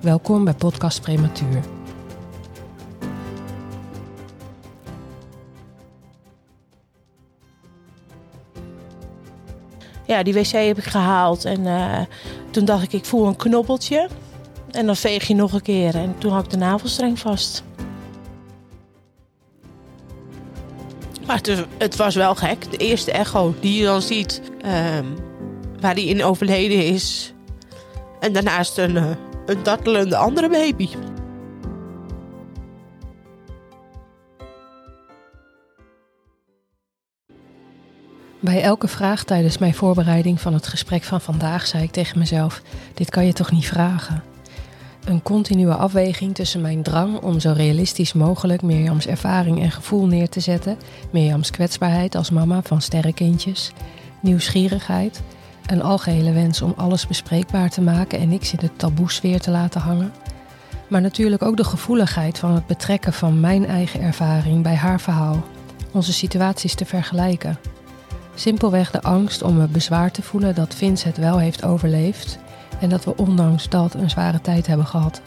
Welkom bij Podcast Prematuur. Ja, die wc heb ik gehaald en eh, toen dacht ik, ik voel een knobbeltje. En dan veeg je nog een keer en toen had ik de navelstreng vast. Maar het, het was wel gek. De eerste echo die je dan ziet, ehm, waar die in overleden is. En daarnaast een, uh, een dartelende andere baby. Bij elke vraag tijdens mijn voorbereiding van het gesprek van vandaag zei ik tegen mezelf: Dit kan je toch niet vragen? Een continue afweging tussen mijn drang om zo realistisch mogelijk Mirjams ervaring en gevoel neer te zetten, Mirjams kwetsbaarheid als mama van sterrenkindjes, nieuwsgierigheid, een algehele wens om alles bespreekbaar te maken en niks in de taboesfeer te laten hangen, maar natuurlijk ook de gevoeligheid van het betrekken van mijn eigen ervaring bij haar verhaal, onze situaties te vergelijken. Simpelweg de angst om me bezwaar te voelen dat Vince het wel heeft overleefd en dat we ondanks dat een zware tijd hebben gehad.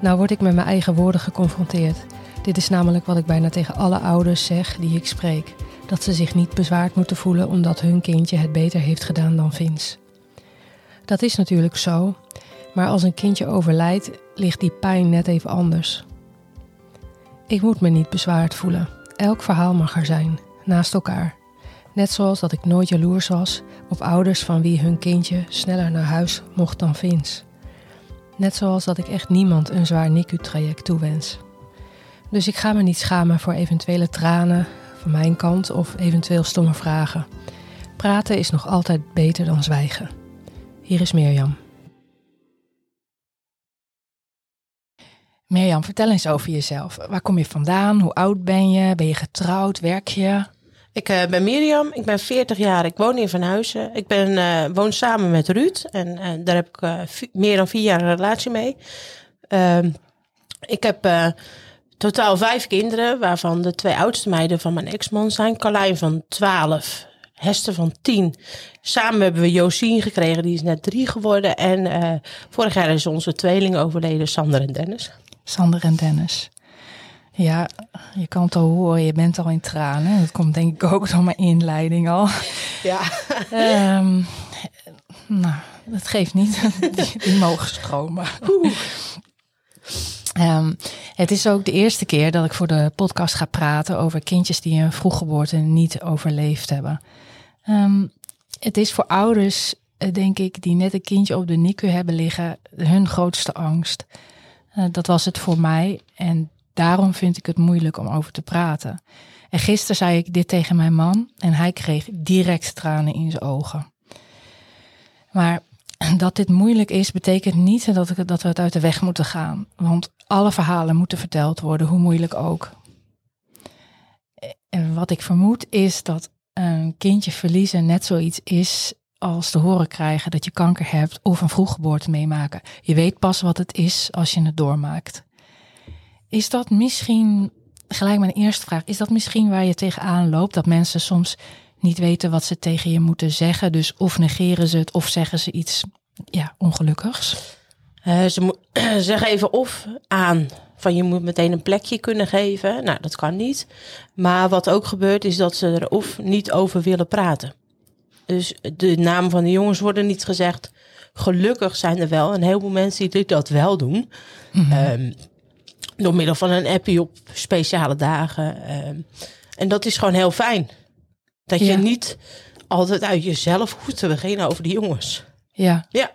Nou word ik met mijn eigen woorden geconfronteerd. Dit is namelijk wat ik bijna tegen alle ouders zeg die ik spreek: dat ze zich niet bezwaard moeten voelen omdat hun kindje het beter heeft gedaan dan Vince. Dat is natuurlijk zo, maar als een kindje overlijdt, ligt die pijn net even anders. Ik moet me niet bezwaard voelen. Elk verhaal mag er zijn, naast elkaar. Net zoals dat ik nooit jaloers was op ouders van wie hun kindje sneller naar huis mocht dan Vince. Net zoals dat ik echt niemand een zwaar NICU-traject toewens. Dus ik ga me niet schamen voor eventuele tranen mijn kant of eventueel stomme vragen. Praten is nog altijd beter dan zwijgen. Hier is Mirjam. Mirjam, vertel eens over jezelf. Waar kom je vandaan? Hoe oud ben je? Ben je getrouwd? Werk je? Ik uh, ben Mirjam, ik ben 40 jaar, ik woon in Van Huizen. Ik ben, uh, woon samen met Ruud en uh, daar heb ik meer dan vier jaar een relatie mee. Ehm, ik heb totaal vijf kinderen, waarvan de twee oudste meiden van mijn ex-man zijn. Carlijn van 12, Hester van 10. Samen hebben we Josien gekregen, die is net drie geworden. En vorig jaar is onze tweeling overleden, Sander en Dennis. Sander en Dennis. Ja, je kan het al horen, je bent al in tranen. Dat komt denk ik ook door mijn inleiding al. Ja. um, nou, dat geeft niet. Die, die mogen stromen. Um, het is ook de eerste keer dat ik voor de podcast ga praten over kindjes die een vroeggeboorte niet overleefd hebben. Um, het is voor ouders, denk ik, die net een kindje op de NICU hebben liggen, hun grootste angst. Uh, dat was het voor mij en Daarom vind ik het moeilijk om over te praten. En gisteren zei ik dit tegen mijn man en hij kreeg direct tranen in zijn ogen. Maar dat dit moeilijk is, betekent niet dat, dat we het uit de weg moeten gaan. Want alle verhalen moeten verteld worden, hoe moeilijk ook. En wat ik vermoed is dat een kindje verliezen net zoiets is als te horen krijgen dat je kanker hebt of een vroeggeboorte meemaken. Je weet pas wat het is als je het doormaakt. Is dat misschien, gelijk mijn eerste vraag, is dat misschien waar je tegenaan loopt? Dat mensen soms niet weten wat ze tegen je moeten zeggen. Dus of negeren ze het of zeggen ze iets ja, ongelukkigs? Uh, ze, zeggen even of aan van je moet meteen een plekje kunnen geven. Nou, dat kan niet. Maar wat ook gebeurt is dat ze er of niet over willen praten. Dus de naam van de jongens worden niet gezegd. Gelukkig zijn er wel een heleboel mensen die dat wel doen. Mm -hmm. Door middel van een appie op speciale dagen. Ehm, en dat is gewoon heel fijn. Dat je niet altijd uit jezelf hoeft te beginnen over die jongens. Ja. Ja.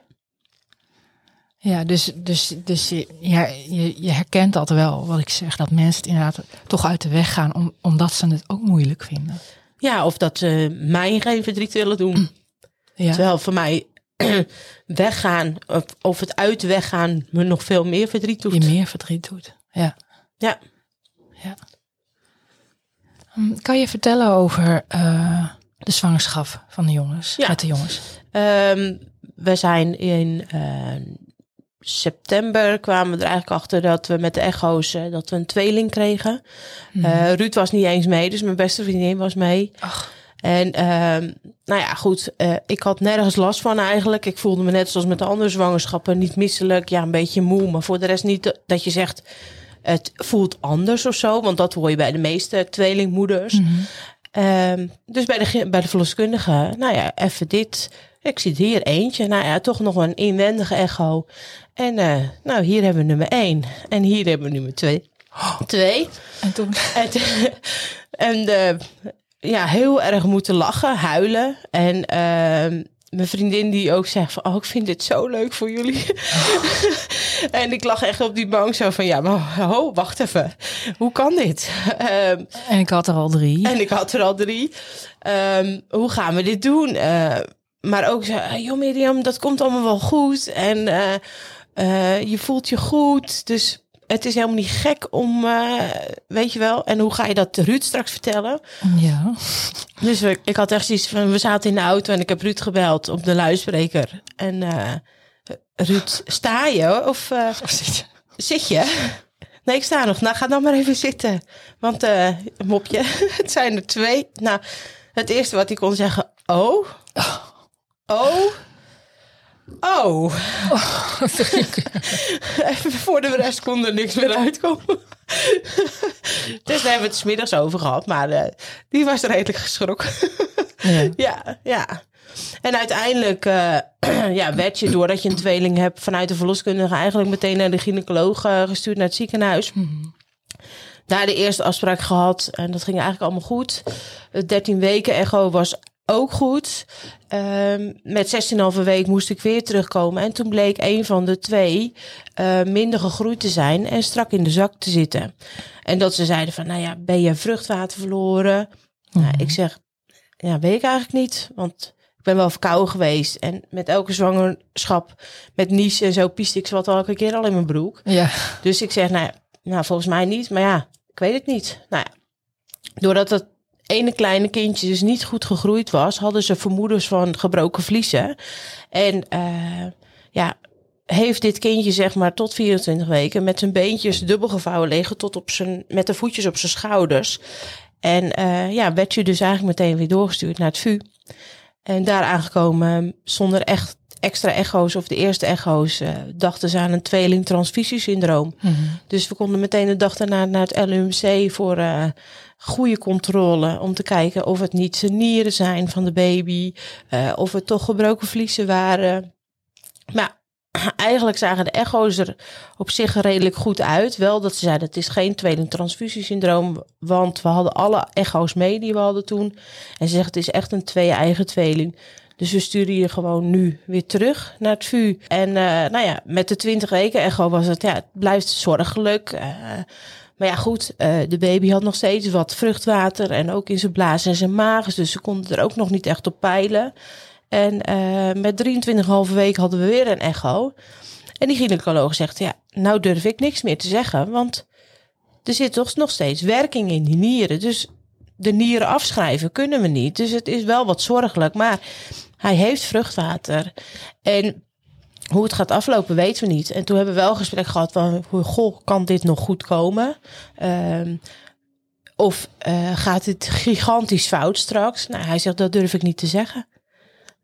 Ja, dus, dus, dus je, je, je herkent dat wel, wat ik zeg. Dat mensen het inderdaad toch uit de weg gaan om, omdat ze het ook moeilijk vinden. Ja, of dat ze mij geen verdriet willen doen. Ja. Terwijl voor mij weggaan, of, of het uit weggaan, me nog veel meer verdriet doet. Je meer verdriet doet. Ja. Ja. ja. Hm, Kan je vertellen over eh, de zwangerschap van de jongens? Ja. Met de jongens. Ehm, we zijn in eh, september kwamen we er eigenlijk achter dat we met de echo's eh, dat we een tweeling kregen. Eh, Ruud was niet eens mee, dus mijn beste vriendin was mee. Ach. En ehm, nou ja, goed, ik had nergens last van eigenlijk. Ik voelde me net zoals met de andere zwangerschappen niet misselijk, ja, een beetje moe, maar voor de rest niet dat je zegt het voelt anders of zo, want dat hoor je bij de meeste tweelingmoeders. Ehm, dus bij de, bij de verloskundige, nou ja, even dit. Ik zie hier eentje. Nou ja, toch nog een inwendige echo. En eh, nou, hier hebben we nummer één. En hier hebben we nummer twee. Twee. En toen... En, en eh, ja, heel erg moeten lachen, huilen. En ehm, mijn vriendin die ook zegt van... Oh, ik vind dit zo leuk voor jullie. en ik lag echt op die bank zo van... Ja, maar oh, wacht even. Hoe kan dit? Ehm, En ik had er al drie. en ik had er al drie. Ehm, hoe gaan we dit doen? Eh, maar ook zo, "Ah, joh Mirjam, dat komt allemaal wel goed. En eh, eh, je voelt je goed. Dus het is helemaal niet gek om, eh, weet je wel. En hoe ga je dat Ruud straks vertellen? Ja. Dus we- ik had echt zoiets van, we zaten in de auto en ik heb Ruud gebeld op de luidspreker. En eh, Ruud, sta je of eh, zit je? Nee, ik sta nog. Nou, ga dan maar even zitten. Want, eh mopje, het zijn er twee. Nou, het eerste wat hij kon zeggen, oh. Oh. Oh. Even voor de rest kon er niks meer uitkomen. dus daar hebben we het 's middags over gehad. Maar eh, die was redelijk geschrokken. Ja. Ja, ja. En uiteindelijk eh, ja, werd je, doordat je een tweeling hebt, vanuit de verloskundige eigenlijk meteen naar de gynaecoloog eh, gestuurd naar het ziekenhuis. Daar de eerste afspraak gehad en dat ging eigenlijk allemaal goed. Het 13 weken echo was ook goed. Ehm, met 16,5 week moest ik weer terugkomen. En toen bleek een van de twee eh, minder gegroeid te zijn en strak in de zak te zitten. En dat ze zeiden van, nou ja, ben je vruchtwater verloren? Nou, ik zeg, ja, weet ik eigenlijk niet. Want ik ben wel verkouden geweest. En met elke zwangerschap, met nies en zo, pieste ik ze wat elke keer al in mijn broek. Ja. Dus ik zeg, nou, nou, volgens mij niet. Maar ja, ik weet het niet. Nou ja, doordat dat ene kleine kindje dus niet goed gegroeid was, hadden ze vermoedens van gebroken vliezen. En eh, ja, heeft dit kindje zeg maar tot 24 weken met zijn beentjes dubbel gevouwen liggen tot op zijn, met de voetjes op zijn schouders. En eh, ja, werd je dus eigenlijk meteen weer doorgestuurd naar het VU. En daar aangekomen zonder echt extra echo's of de eerste echo's eh, dachten ze aan een tweeling transfusiesyndroom. Dus we konden meteen de dag daarna naar het LUMC voor eh, goede controle. Om te kijken of het niet zijn nieren zijn van de baby. eh, of het toch gebroken vliezen waren. Maar eigenlijk zagen de echo's er op zich redelijk goed uit. Wel dat ze zeiden het is geen tweeling transfusiesyndroom. Want we hadden alle echo's mee die we hadden toen. En ze zegt het is echt een twee-eigen tweeling. Dus we sturen je gewoon nu weer terug naar het VU. En eh, nou ja, met de 20 weken echo was het, ja, het blijft zorgelijk. Eh, maar ja, goed, eh, de baby had nog steeds wat vruchtwater en ook in zijn blaas en zijn maag. Dus ze konden er ook nog niet echt op peilen. En eh, met 23,5 week hadden we weer een echo. En die gynaecoloog zegt, ja, nou durf ik niks meer te zeggen, want er zit toch nog steeds werking in die nieren. Dus de nieren afschrijven kunnen we niet. Dus het is wel wat zorgelijk, maar hij heeft vruchtwater. En hoe het gaat aflopen weten we niet. En toen hebben we wel een gesprek gehad van, goh, kan dit nog goed komen? Ehm, of eh, gaat het gigantisch fout straks? Nou, hij zegt, dat durf ik niet te zeggen.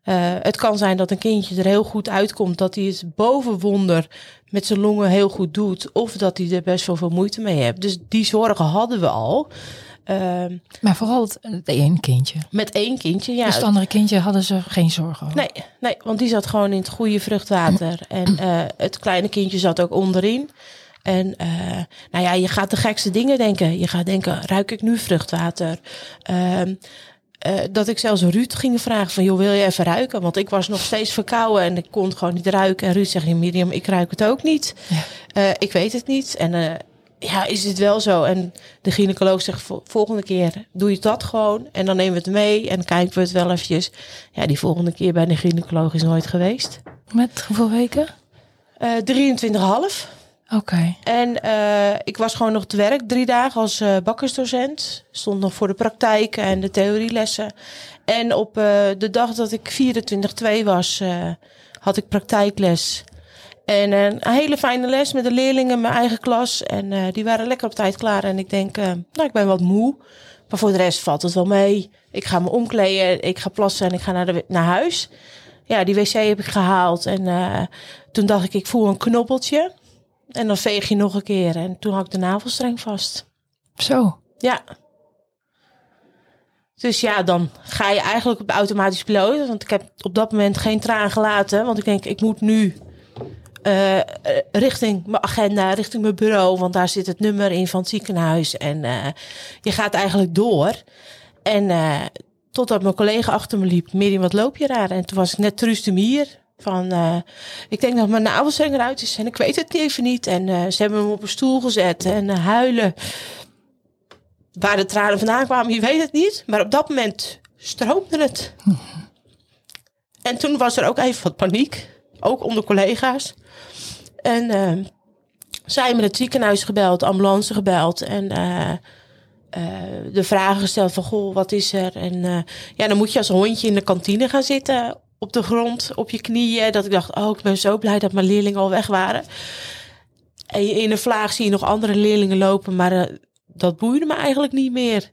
Eh, het kan zijn dat een kindje er heel goed uitkomt, dat hij het boven wonder met zijn longen heel goed doet, of dat hij er best wel veel moeite mee heeft. Dus die zorgen hadden we al. Ehm, Maar vooral het, het één kindje. met één kindje, ja. Dus het andere kindje hadden ze geen zorgen over. Nee, nee, want die zat gewoon in het goede vruchtwater. En eh, het kleine kindje zat ook onderin. En eh, nou ja, je gaat de gekste dingen denken. Je gaat denken, ruik ik nu vruchtwater? Ehm, eh, dat ik zelfs Ruud ging vragen van, joh, wil je even ruiken? Want ik was nog steeds verkouden en ik kon het gewoon niet ruiken. En Ruud zegt, Miriam, ik ruik het ook niet. Ja. Ik weet het niet. En ja, is het wel zo. En de gynaecoloog zegt volgende keer doe je dat gewoon. En dan nemen we het mee en kijken we het wel eventjes. Ja, die volgende keer bij de gynaecoloog is nooit geweest. Met hoeveel weken? Uh, 23,5. Oké. En uh, ik was gewoon nog te werk drie dagen als uh, bakkersdocent. Stond nog voor de praktijk en de theorielessen. En op de dag dat ik 24-2 was, had ik praktijkles. En een hele fijne les met de leerlingen, mijn eigen klas. En die waren lekker op tijd klaar. En ik denk, nou, ik ben wat moe. Maar voor de rest valt het wel mee. Ik ga me omkleden, ik ga plassen en ik ga naar, de, naar huis. Ja, die wc heb ik gehaald. En toen dacht ik, ik voel een knobbeltje. En dan veeg je nog een keer. En toen had ik de navelstreng vast. Zo. Ja. Dus ja, dan ga je eigenlijk op automatisch piloot. Want ik heb op dat moment geen traan gelaten. Want ik denk, ik moet nu uh, richting mijn agenda, richting mijn bureau. Want daar zit het nummer in van het ziekenhuis. En uh, je gaat eigenlijk door. En uh, totdat mijn collega achter me liep. Miriam, wat loop je daar? En toen was ik net Truus de Mier. Van, ik denk dat mijn navelstreng eruit is en ik weet het even niet. En ze hebben hem op een stoel gezet en huilen. Waar de tranen vandaan kwamen, je weet het niet. Maar op dat moment stroomde het. En toen was er ook even wat paniek. Ook onder collega's. En zij hebben het ziekenhuis gebeld, ambulance gebeld. En de vragen gesteld van, goh, wat is er? En ja, dan moet je als hondje in de kantine gaan zitten op de grond, op je knieën. Dat ik dacht, oh, ik ben zo blij dat mijn leerlingen al weg waren. En in een vlaag zie je nog andere leerlingen lopen, maar uh, dat boeide me eigenlijk niet meer.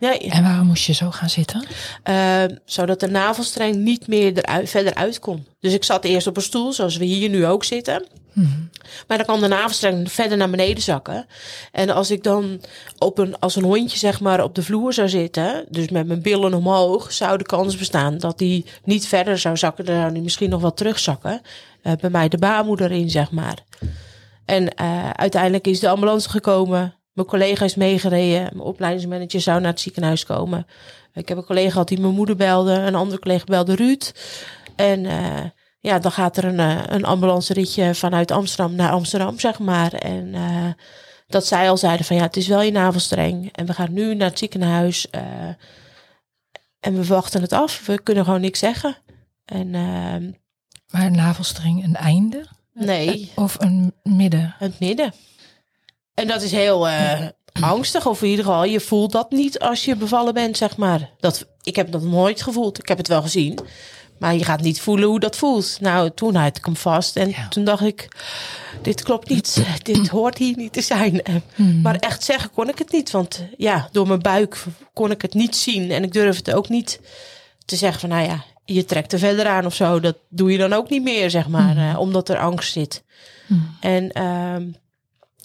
Nee. En waarom moest je zo gaan zitten? Uh, zodat de navelstreng niet meer eruit, verder uit kon. Dus ik zat eerst op een stoel, zoals we hier nu ook zitten. Hmm. Maar dan kwam de navelstreng verder naar beneden zakken. En als ik dan op een, als een hondje zeg maar op de vloer zou zitten, dus met mijn billen omhoog, zou de kans bestaan dat die niet verder zou zakken. Dan zou die misschien nog wel terugzakken. Uh, bij mij de baarmoeder in, zeg maar. En uh, uiteindelijk is de ambulance gekomen. Mijn collega is meegereden. Mijn opleidingsmanager zou naar het ziekenhuis komen. Ik heb een collega gehad die mijn moeder belde. Een andere collega belde Ruud. En uh, ja, dan gaat er een, uh, een ambulance ritje vanuit Amsterdam naar Amsterdam, zeg maar. En uh, dat zij al zeiden van ja, het is wel je navelstreng. En we gaan nu naar het ziekenhuis. en we wachten het af. We kunnen gewoon niks zeggen. En, maar een navelstreng een einde? Nee. Of een midden? Het midden. En dat is heel uh, angstig, of in ieder geval, je voelt dat niet als je bevallen bent, zeg maar. Dat, ik heb dat nooit gevoeld. Ik heb het wel gezien. Maar je gaat niet voelen hoe dat voelt. Nou, toen had ik hem vast. En ja. toen dacht ik, dit klopt niet. dit hoort hier niet te zijn. Hmm. Maar echt zeggen kon ik het niet. Want ja, door mijn buik kon ik het niet zien. En ik durfde het ook niet te zeggen van, nou ja, je trekt er verder aan of zo. Dat doe je dan ook niet meer, zeg maar. Hmm. Uh, omdat er angst zit. Hmm. En... Uh,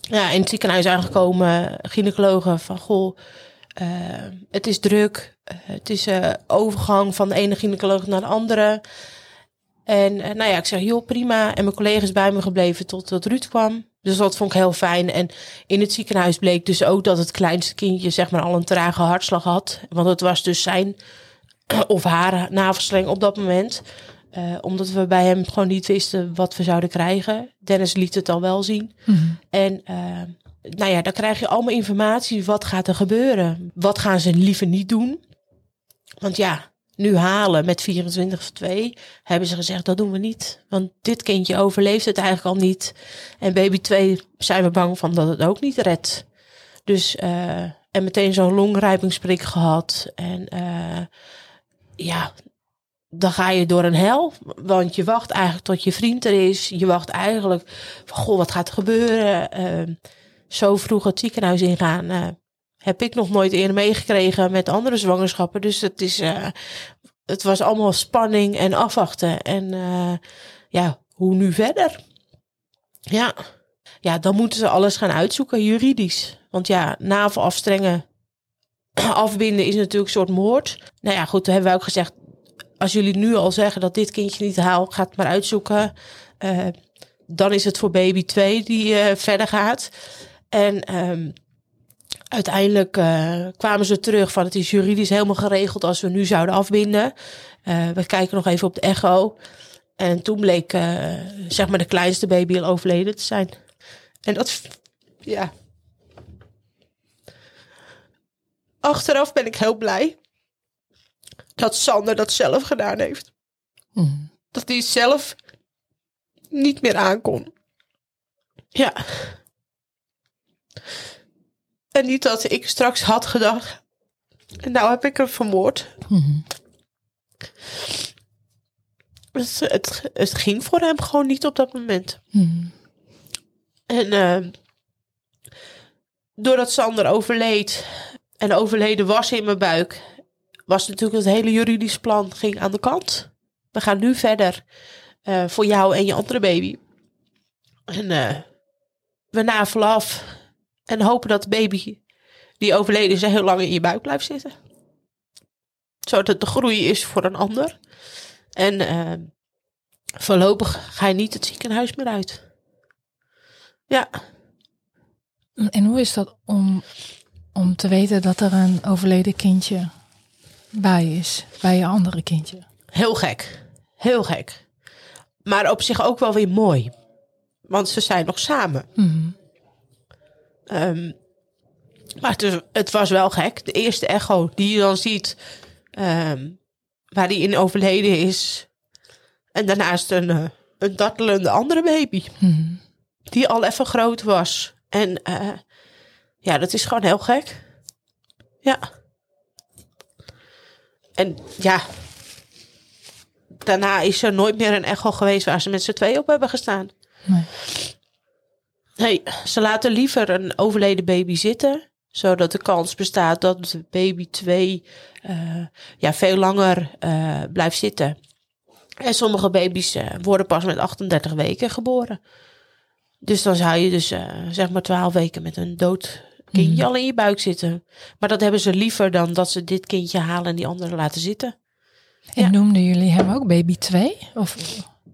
ja, in het ziekenhuis aangekomen, gynaecologen van goh, uh, het is druk. Uh, het is uh, overgang van de ene gynaecoloog naar de andere. En nou ja, ik zeg, joh, prima. En mijn collega is bij me gebleven tot dat Ruud kwam. Dus dat vond ik heel fijn. En in het ziekenhuis bleek dus ook dat het kleinste kindje zeg maar al een trage hartslag had. Want het was dus zijn of haar navelstreng op dat moment. Uh, omdat we bij hem gewoon niet wisten wat we zouden krijgen. Dennis liet het al wel zien. Mm-hmm. En uh, nou ja, dan krijg je allemaal informatie. Wat gaat er gebeuren? Wat gaan ze liever niet doen? Want ja, nu halen met 24 of 2 hebben ze gezegd dat doen we niet. Want dit kindje overleeft het eigenlijk al niet. En baby 2 zijn we bang van dat het ook niet redt. Dus uh, en meteen zo'n longrijpingsprik gehad. En ja, dan ga je door een hel. Want je wacht eigenlijk tot je vriend er is. Je wacht eigenlijk van, goh, wat gaat er gebeuren? Uh, zo vroeg het ziekenhuis ingaan. Uh, heb ik nog nooit eerder meegekregen met andere zwangerschappen. Dus het, is, uh, het was allemaal spanning en afwachten. En ja, hoe nu verder? Ja. ja, dan moeten ze alles gaan uitzoeken juridisch. Want ja, navel afstrengen, afbinden is natuurlijk een soort moord. Nou ja, goed, toen hebben wij ook gezegd, als jullie nu al zeggen dat dit kindje niet haalt, ga het maar uitzoeken. Uh, dan is het voor baby 2 die uh, verder gaat. En um, uiteindelijk uh, kwamen ze terug van het is juridisch helemaal geregeld als we nu zouden afbinden. we kijken nog even op de echo. En toen bleek zeg maar de kleinste baby al overleden te zijn. En dat ja. Achteraf ben ik heel blij dat Sander dat zelf gedaan heeft. Mm. Dat hij zelf niet meer aankon. Ja. En niet dat ik straks had gedacht. Nou heb ik hem vermoord. Mm. Het, het, het ging voor hem gewoon niet op dat moment. Mm. En eh, doordat Sander overleed en overleden was in mijn buik, was natuurlijk het hele juridisch plan ging aan de kant. We gaan nu verder eh, voor jou en je andere baby. En eh, we navelen af en hopen dat de baby die overleden is heel lang in je buik blijft zitten. Zodat de groei is voor een ander. En eh, voorlopig ga je niet het ziekenhuis meer uit. Ja. En hoe is dat om, om te weten dat er een overleden kindje bij is, bij je andere kindje? Heel gek. Heel gek. Maar op zich ook wel weer mooi. Want ze zijn nog samen. Mm. Ehm, maar het, is- het was wel gek. De eerste echo die je dan ziet, ehm, waar die in overleden is. En daarnaast een, eh, een dartelende andere baby. Mm. Die al even groot was. En eh, ja, dat is gewoon heel gek. Ja. En ja. Daarna is er nooit meer een echo geweest waar ze met z'n twee op hebben gestaan. Nee. Nee, ze laten liever een overleden baby zitten. Zodat de kans bestaat dat de baby 2 ja, veel langer eh, blijft zitten. En sommige baby's eh, worden pas met 38 weken geboren. Dus dan zou je dus eh, zeg maar 12 weken met een dood kindje Mhm. al in je buik zitten. Maar dat hebben ze liever dan dat ze dit kindje halen en die andere laten zitten. En Ja. noemden jullie hem ook baby 2? Of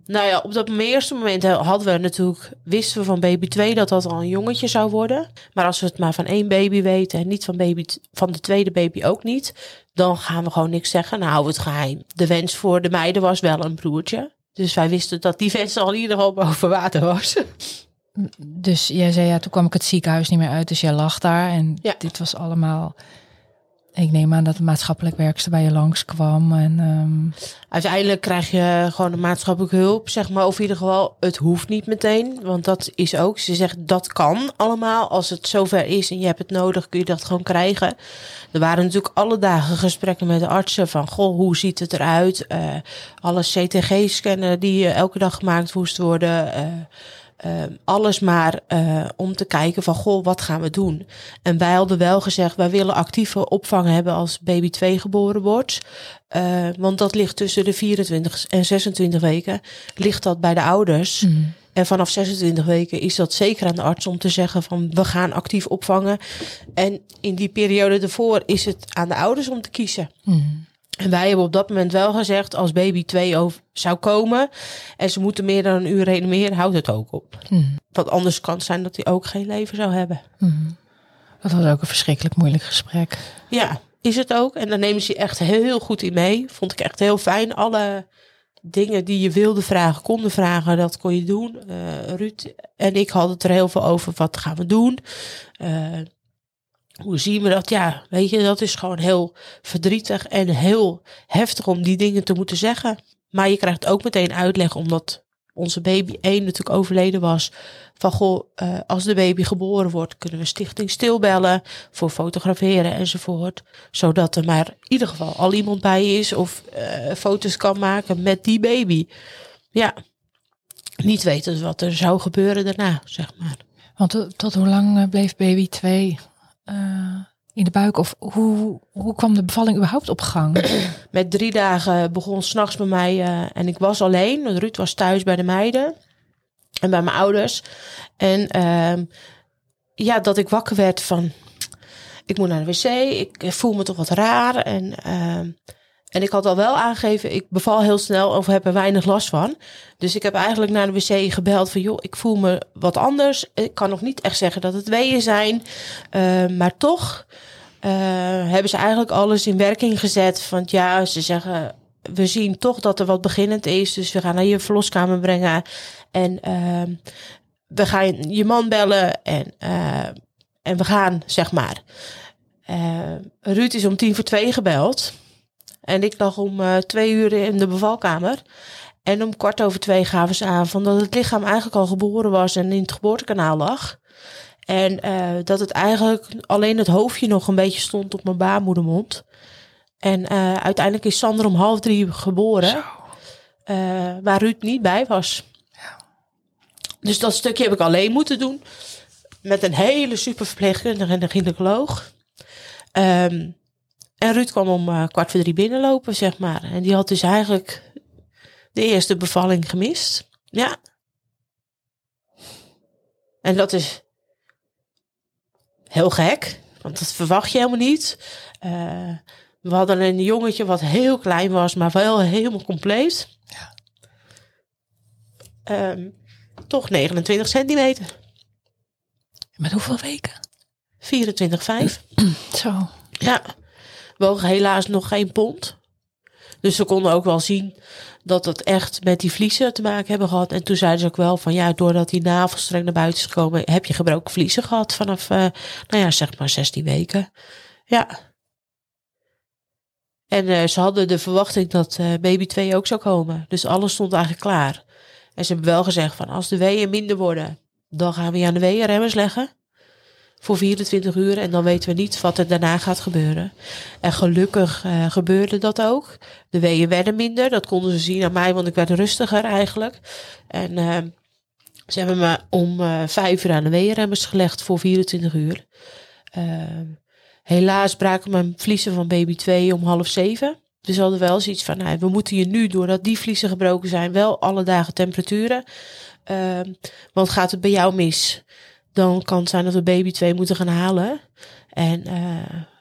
Nou ja, op dat eerste moment hadden we natuurlijk, wisten we van baby 2 dat dat al een jongetje zou worden. Maar als we het maar van één baby weten en niet van, baby van de tweede baby ook niet, dan gaan we gewoon niks zeggen. Nou, het geheim. De wens voor de meiden was wel een broertje. Dus wij wisten dat die wens al in ieder geval boven water was. Dus jij zei ja, toen kwam ik het ziekenhuis niet meer uit, dus jij lag daar en Ja. dit was allemaal. Ik neem aan dat de maatschappelijk werkster bij je langskwam en ehm, Uiteindelijk krijg je gewoon maatschappelijke hulp, zeg maar. Of in ieder geval, het hoeft niet meteen. Want dat is ook, ze zegt dat kan allemaal. Als het zover is en je hebt het nodig, kun je dat gewoon krijgen. Er waren natuurlijk alle dagen gesprekken met de artsen van, goh, hoe ziet het eruit? Eh alle CTG-scannen die eh, elke dag gemaakt moesten worden. eh, eh, alles maar eh, om te kijken van, goh, wat gaan we doen? En wij hadden wel gezegd, wij willen actieve opvang hebben als baby 2 geboren wordt. Eh, want dat ligt tussen de 24 en 26 weken, ligt dat bij de ouders. mm, En vanaf 26 weken is dat zeker aan de arts om te zeggen van we gaan actief opvangen. En in die periode ervoor is het aan de ouders om te kiezen. mm, En wij hebben op dat moment wel gezegd, als baby 2 over zou komen en ze moeten meer dan een uur reanimeren, houdt het ook op. mm, Want anders kan het zijn dat hij ook geen leven zou hebben. mm. Dat was ook een verschrikkelijk moeilijk gesprek. Ja, is het ook. En daar nemen ze je echt heel, goed in mee. Vond ik echt heel fijn. Alle dingen die je wilde vragen, konden vragen, dat kon je doen. Eh, Ruud en ik hadden het er heel veel over. Wat gaan we doen? Eh, hoe zien we dat? Ja, weet je, dat is gewoon heel verdrietig en heel heftig om die dingen te moeten zeggen. Maar je krijgt ook meteen uitleg, omdat onze baby 1 natuurlijk overleden was. Van goh, eh, als de baby geboren wordt, kunnen we Stichting Stilbellen voor fotograferen enzovoort. Zodat er maar in ieder geval al iemand bij is of eh, foto's kan maken met die baby. Ja, niet weten wat er zou gebeuren daarna, zeg maar. Want tot, tot hoe lang eh, bleef baby 2 in de buik? Of hoe, hoe kwam de bevalling überhaupt op gang? Met drie dagen begon s'nachts bij mij eh, en ik was alleen. Ruud was thuis bij de meiden en bij mijn ouders. En ehm, ja, dat ik wakker werd van, ik moet naar de wc, ik voel me toch wat raar. En, ehm, en ik had al wel aangegeven, ik beval heel snel of heb er weinig last van. Dus ik heb eigenlijk naar de wc gebeld van, joh, ik voel me wat anders. Ik kan nog niet echt zeggen dat het weeën zijn, eh, maar toch eh, hebben ze eigenlijk alles in werking gezet. Van ja, ze zeggen, we zien toch dat er wat beginnend is. Dus we gaan naar je verloskamer brengen. En ehm, we gaan je man bellen en, eh, en we gaan, zeg maar. Ruud is om tien voor twee gebeld. En ik lag om uh, twee uur in de bevalkamer. En om kwart over twee gaven ze aan van dat het lichaam eigenlijk al geboren was en in het geboortekanaal lag. En uh, dat het eigenlijk alleen het hoofdje nog een beetje stond op mijn baarmoedermond. En uiteindelijk is Sander om half drie geboren. waar Ruud niet bij was. Dus dat stukje heb ik alleen moeten doen. Met een hele super verpleegkundige en een gynaecoloog. Um, en Ruud kwam om uh, kwart voor drie binnenlopen, zeg maar. En die had dus eigenlijk de eerste bevalling gemist. Ja. En dat is heel gek, want dat verwacht je helemaal niet. Uh, we hadden een jongetje wat heel klein was, maar wel helemaal compleet. Ja. Um, toch 29 centimeter. Met hoeveel weken? 24,5. Zo. Ja, wogen helaas nog geen pond. Dus ze konden ook wel zien dat het echt met die vliezen te maken hebben gehad. En toen zeiden ze ook wel van ja, doordat die navelstreng naar buiten is gekomen, heb je gebroken vliezen gehad vanaf, uh, nou ja, zeg maar 16 weken. Ja. En uh, ze hadden de verwachting dat uh, baby 2 ook zou komen. Dus alles stond eigenlijk klaar. En ze hebben wel gezegd van als de weeën minder worden, dan gaan we je aan de weeënremmers leggen. Voor 24 uur en dan weten we niet wat er daarna gaat gebeuren. En gelukkig uh, gebeurde dat ook. De weeën werden minder. Dat konden ze zien aan mij, want ik werd rustiger eigenlijk. En uh, ze hebben me om uh, vijf uur aan de weeënremmers gelegd voor 24 uur. helaas braken mijn vliezen van baby 2 om half zeven. Dus we hadden wel zoiets van, nou, we moeten hier nu, doordat die vliezen gebroken zijn, wel alle dagen temperaturen. Uh, want gaat het bij jou mis, dan kan het zijn dat we baby 2 moeten gaan halen. En uh,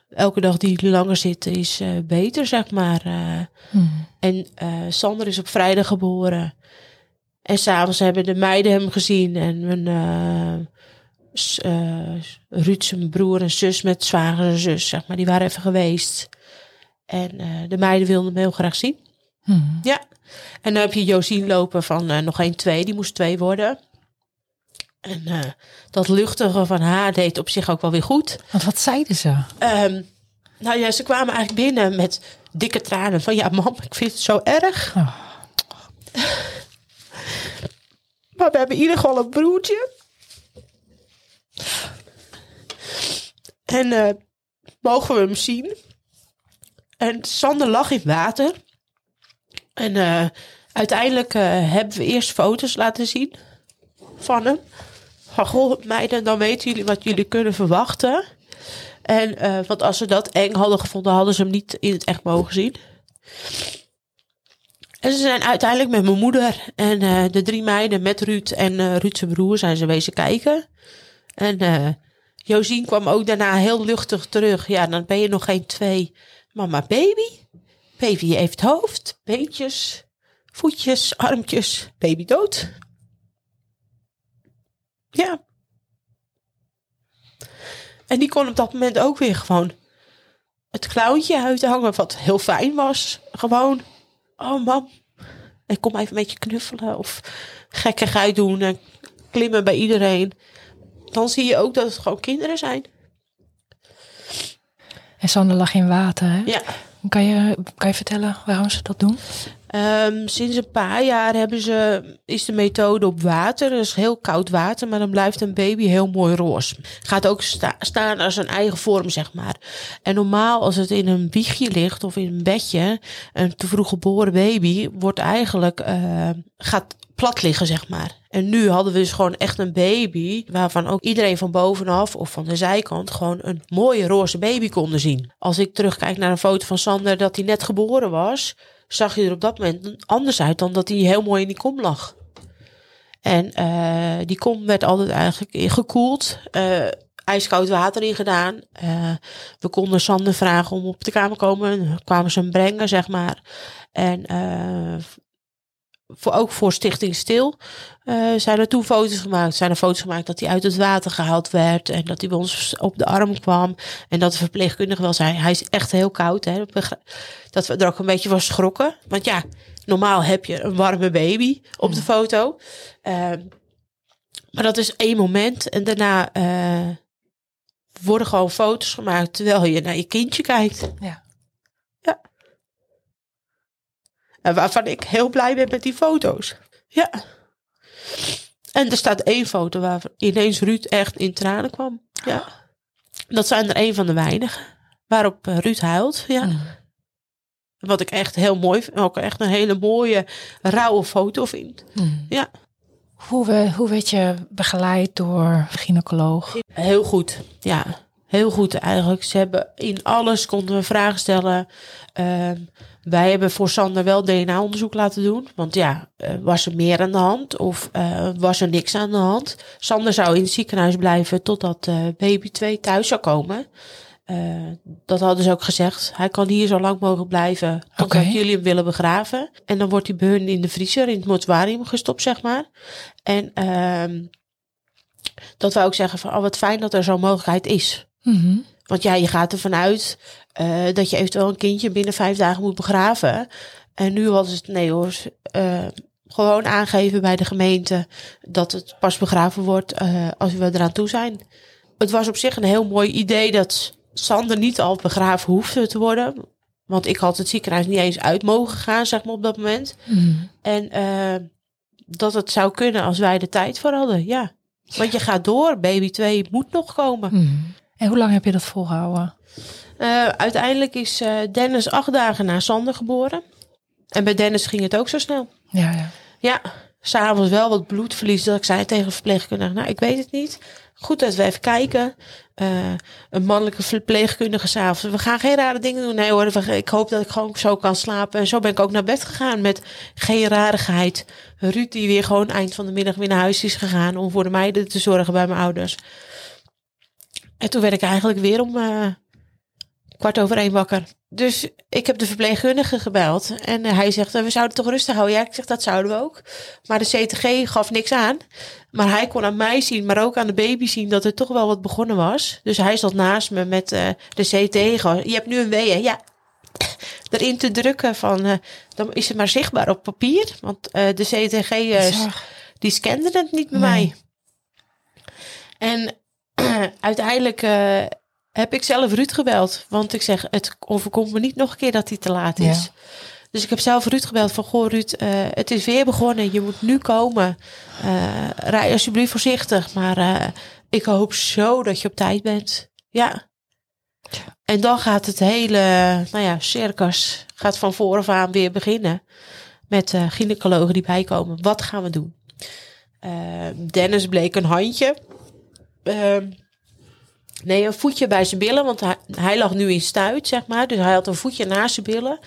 elke dag die langer zit is uh, beter, zeg maar. Uh, hmm. En Sander is op vrijdag geboren. En s'avonds hebben de meiden hem gezien. En mijn Ruud, zijn broer en zus met zwager en zus, zeg maar, die waren even geweest. En uh, de meiden wilden hem heel graag zien. Hmm. Ja. En dan heb je Josien lopen van uh, nog geen twee. Die moest twee worden. En uh, dat luchtige van haar deed op zich ook wel weer goed. Want wat zeiden ze? Um, nou ja, ze kwamen eigenlijk binnen met dikke tranen. Van ja, mam, ik vind het zo erg. Oh. maar we hebben in ieder geval een broertje. En mogen we hem zien? En Sander lag in water. En uh, uiteindelijk uh, hebben we eerst foto's laten zien van hem. Van goh, meiden, dan weten jullie wat jullie kunnen verwachten. En uh, want als ze dat eng hadden gevonden, hadden ze hem niet in het echt mogen zien. En ze zijn uiteindelijk met mijn moeder en de drie meiden met Ruud en Ruud zijn broer zijn ze wezen kijken. En Josien kwam ook daarna heel luchtig terug. Ja, dan ben je nog geen twee. Mama baby. Baby heeft hoofd, beentjes, voetjes, armpjes. Baby dood. Ja. En die kon op dat moment ook weer gewoon het klauwtje uithangen, wat heel fijn was. Gewoon, oh mam, ik kom even met je knuffelen of gekkigheid doen en klimmen bij iedereen. Dan zie je ook dat het gewoon kinderen zijn. En Sander lag in water, hè? Ja. Kan je, kan je vertellen waarom ze dat doen? Um, sinds een paar jaar hebben ze, is de methode op water. Dus heel koud water, maar dan blijft een baby heel mooi roze. Gaat ook sta, staan als een eigen vorm, zeg maar. En normaal als het in een wiegje ligt of in een bedje, een te vroeg geboren baby, wordt eigenlijk, uh, gaat plat liggen, zeg maar. En nu hadden we dus gewoon echt een baby waarvan ook iedereen van bovenaf of van de zijkant gewoon een mooie roze baby konden zien. Als ik terugkijk naar een foto van Sander dat hij net geboren was, zag je er op dat moment anders uit dan dat hij heel mooi in die kom lag. En uh, die kom werd altijd eigenlijk gekoeld. Uh, ijskoud water in gedaan. Uh, we konden Sander vragen om op de kamer te komen. kwamen ze hem brengen, zeg maar. En voor, ook voor Stichting Stil uh, zijn er toen foto's gemaakt. Zijn er foto's gemaakt dat hij uit het water gehaald werd. En dat hij bij ons op de arm kwam. En dat de verpleegkundige wel zei, hij is echt heel koud. Hè. Dat we er ook een beetje van schrokken. Want ja, normaal heb je een warme baby op de foto. Uh, Maar dat is één moment. En daarna eh, worden gewoon foto's gemaakt terwijl je naar je kindje kijkt. Ja. En waarvan ik heel blij ben met die foto's. Ja. En er staat één foto waar ineens Ruud echt in tranen kwam. Ja. Dat zijn er één van de weinigen. Waarop eh, Ruud huilt. Ja. Mm. Wat ik echt heel mooi vind. Ook echt een hele mooie, rauwe foto vind. Mm. Ja. Hoe, we, hoe werd je begeleid door een gynaecoloog? Heel goed, ja. Heel goed eigenlijk. Ze hebben in alles konden we vragen stellen. Ehm, wij hebben voor Sander wel DNA-onderzoek laten doen. Want ja, eh, was er meer aan de hand of eh, was er niks aan de hand? Sander zou in het ziekenhuis blijven totdat eh, baby 2 thuis zou komen. Dat hadden ze ook gezegd. Hij kan hier zo lang mogelijk blijven totdat jullie hem willen begraven. En dan wordt hij bij hun in de vriezer, in het mortuarium gestopt, zeg maar. En ehm, dat we ook zeggen van, oh wat fijn dat er zo'n mogelijkheid is. Mhm. Want ja, je gaat ervan uit eh, dat je eventueel een kindje binnen vijf dagen moet begraven. En nu was het, nee hoor, eh, gewoon aangeven bij de gemeente dat het pas begraven wordt eh, als we eraan toe zijn. Het was op zich een heel mooi idee dat Sander niet al begraven hoefde te worden. Want ik had het ziekenhuis niet eens uit mogen gaan, zeg maar, op dat moment. Mm. En dat het zou kunnen als wij de tijd voor hadden, ja. Want je gaat door, baby 2 moet nog komen. Mm. En hoe lang heb je dat volgehouden? Eh, uiteindelijk is eh, Dennis acht dagen na Sander geboren. En bij Dennis ging het ook zo snel. Ja, ja. Ja, s'avonds wel wat bloedverlies. Dat ik zei tegen een verpleegkundige, nou, ik weet het niet. Goed dat we even kijken. Eh, een mannelijke verpleegkundige s'avonds. We gaan geen rare dingen doen. Nee hoor, ik hoop dat ik gewoon zo kan slapen. En zo ben ik ook naar bed gegaan met geen rarigheid. Ruud die weer gewoon eind van de middag weer naar huis is gegaan... om voor de meiden te zorgen bij mijn ouders. En toen werd ik eigenlijk weer om eh, kwart over één wakker. Dus ik heb de verpleegkundige gebeld. En eh, hij zegt, eh, we zouden toch rustig houden. Ja, ik zeg, dat zouden we ook. Maar de CTG gaf niks aan. Maar hij kon aan mij zien, maar ook aan de baby zien... dat er toch wel wat begonnen was. Dus hij zat naast me met de CT. Gewoon, Je hebt nu een weeën. Ja, erin te drukken van... dan is het maar zichtbaar op papier. Want de CTG... die scande het niet bij Nee. mij. En uiteindelijk eh, heb ik zelf Ruud gebeld. Want ik zeg, het overkomt me niet nog een keer dat hij te laat is. Ja. Dus ik heb zelf Ruud gebeld van, goh Ruud, eh, het is weer begonnen. Je moet nu komen. Eh, rij alsjeblieft voorzichtig. Maar ik hoop zo dat je op tijd bent. Ja. En dan gaat het hele, nou ja, circus gaat van vooraf aan weer beginnen. Met gynaecologen die bijkomen. Wat gaan we doen? Dennis bleek een handje. Ehm, nee, een voetje bij zijn billen. Want hij, hij lag nu in stuit, zeg maar. Dus hij had een voetje naast zijn billen.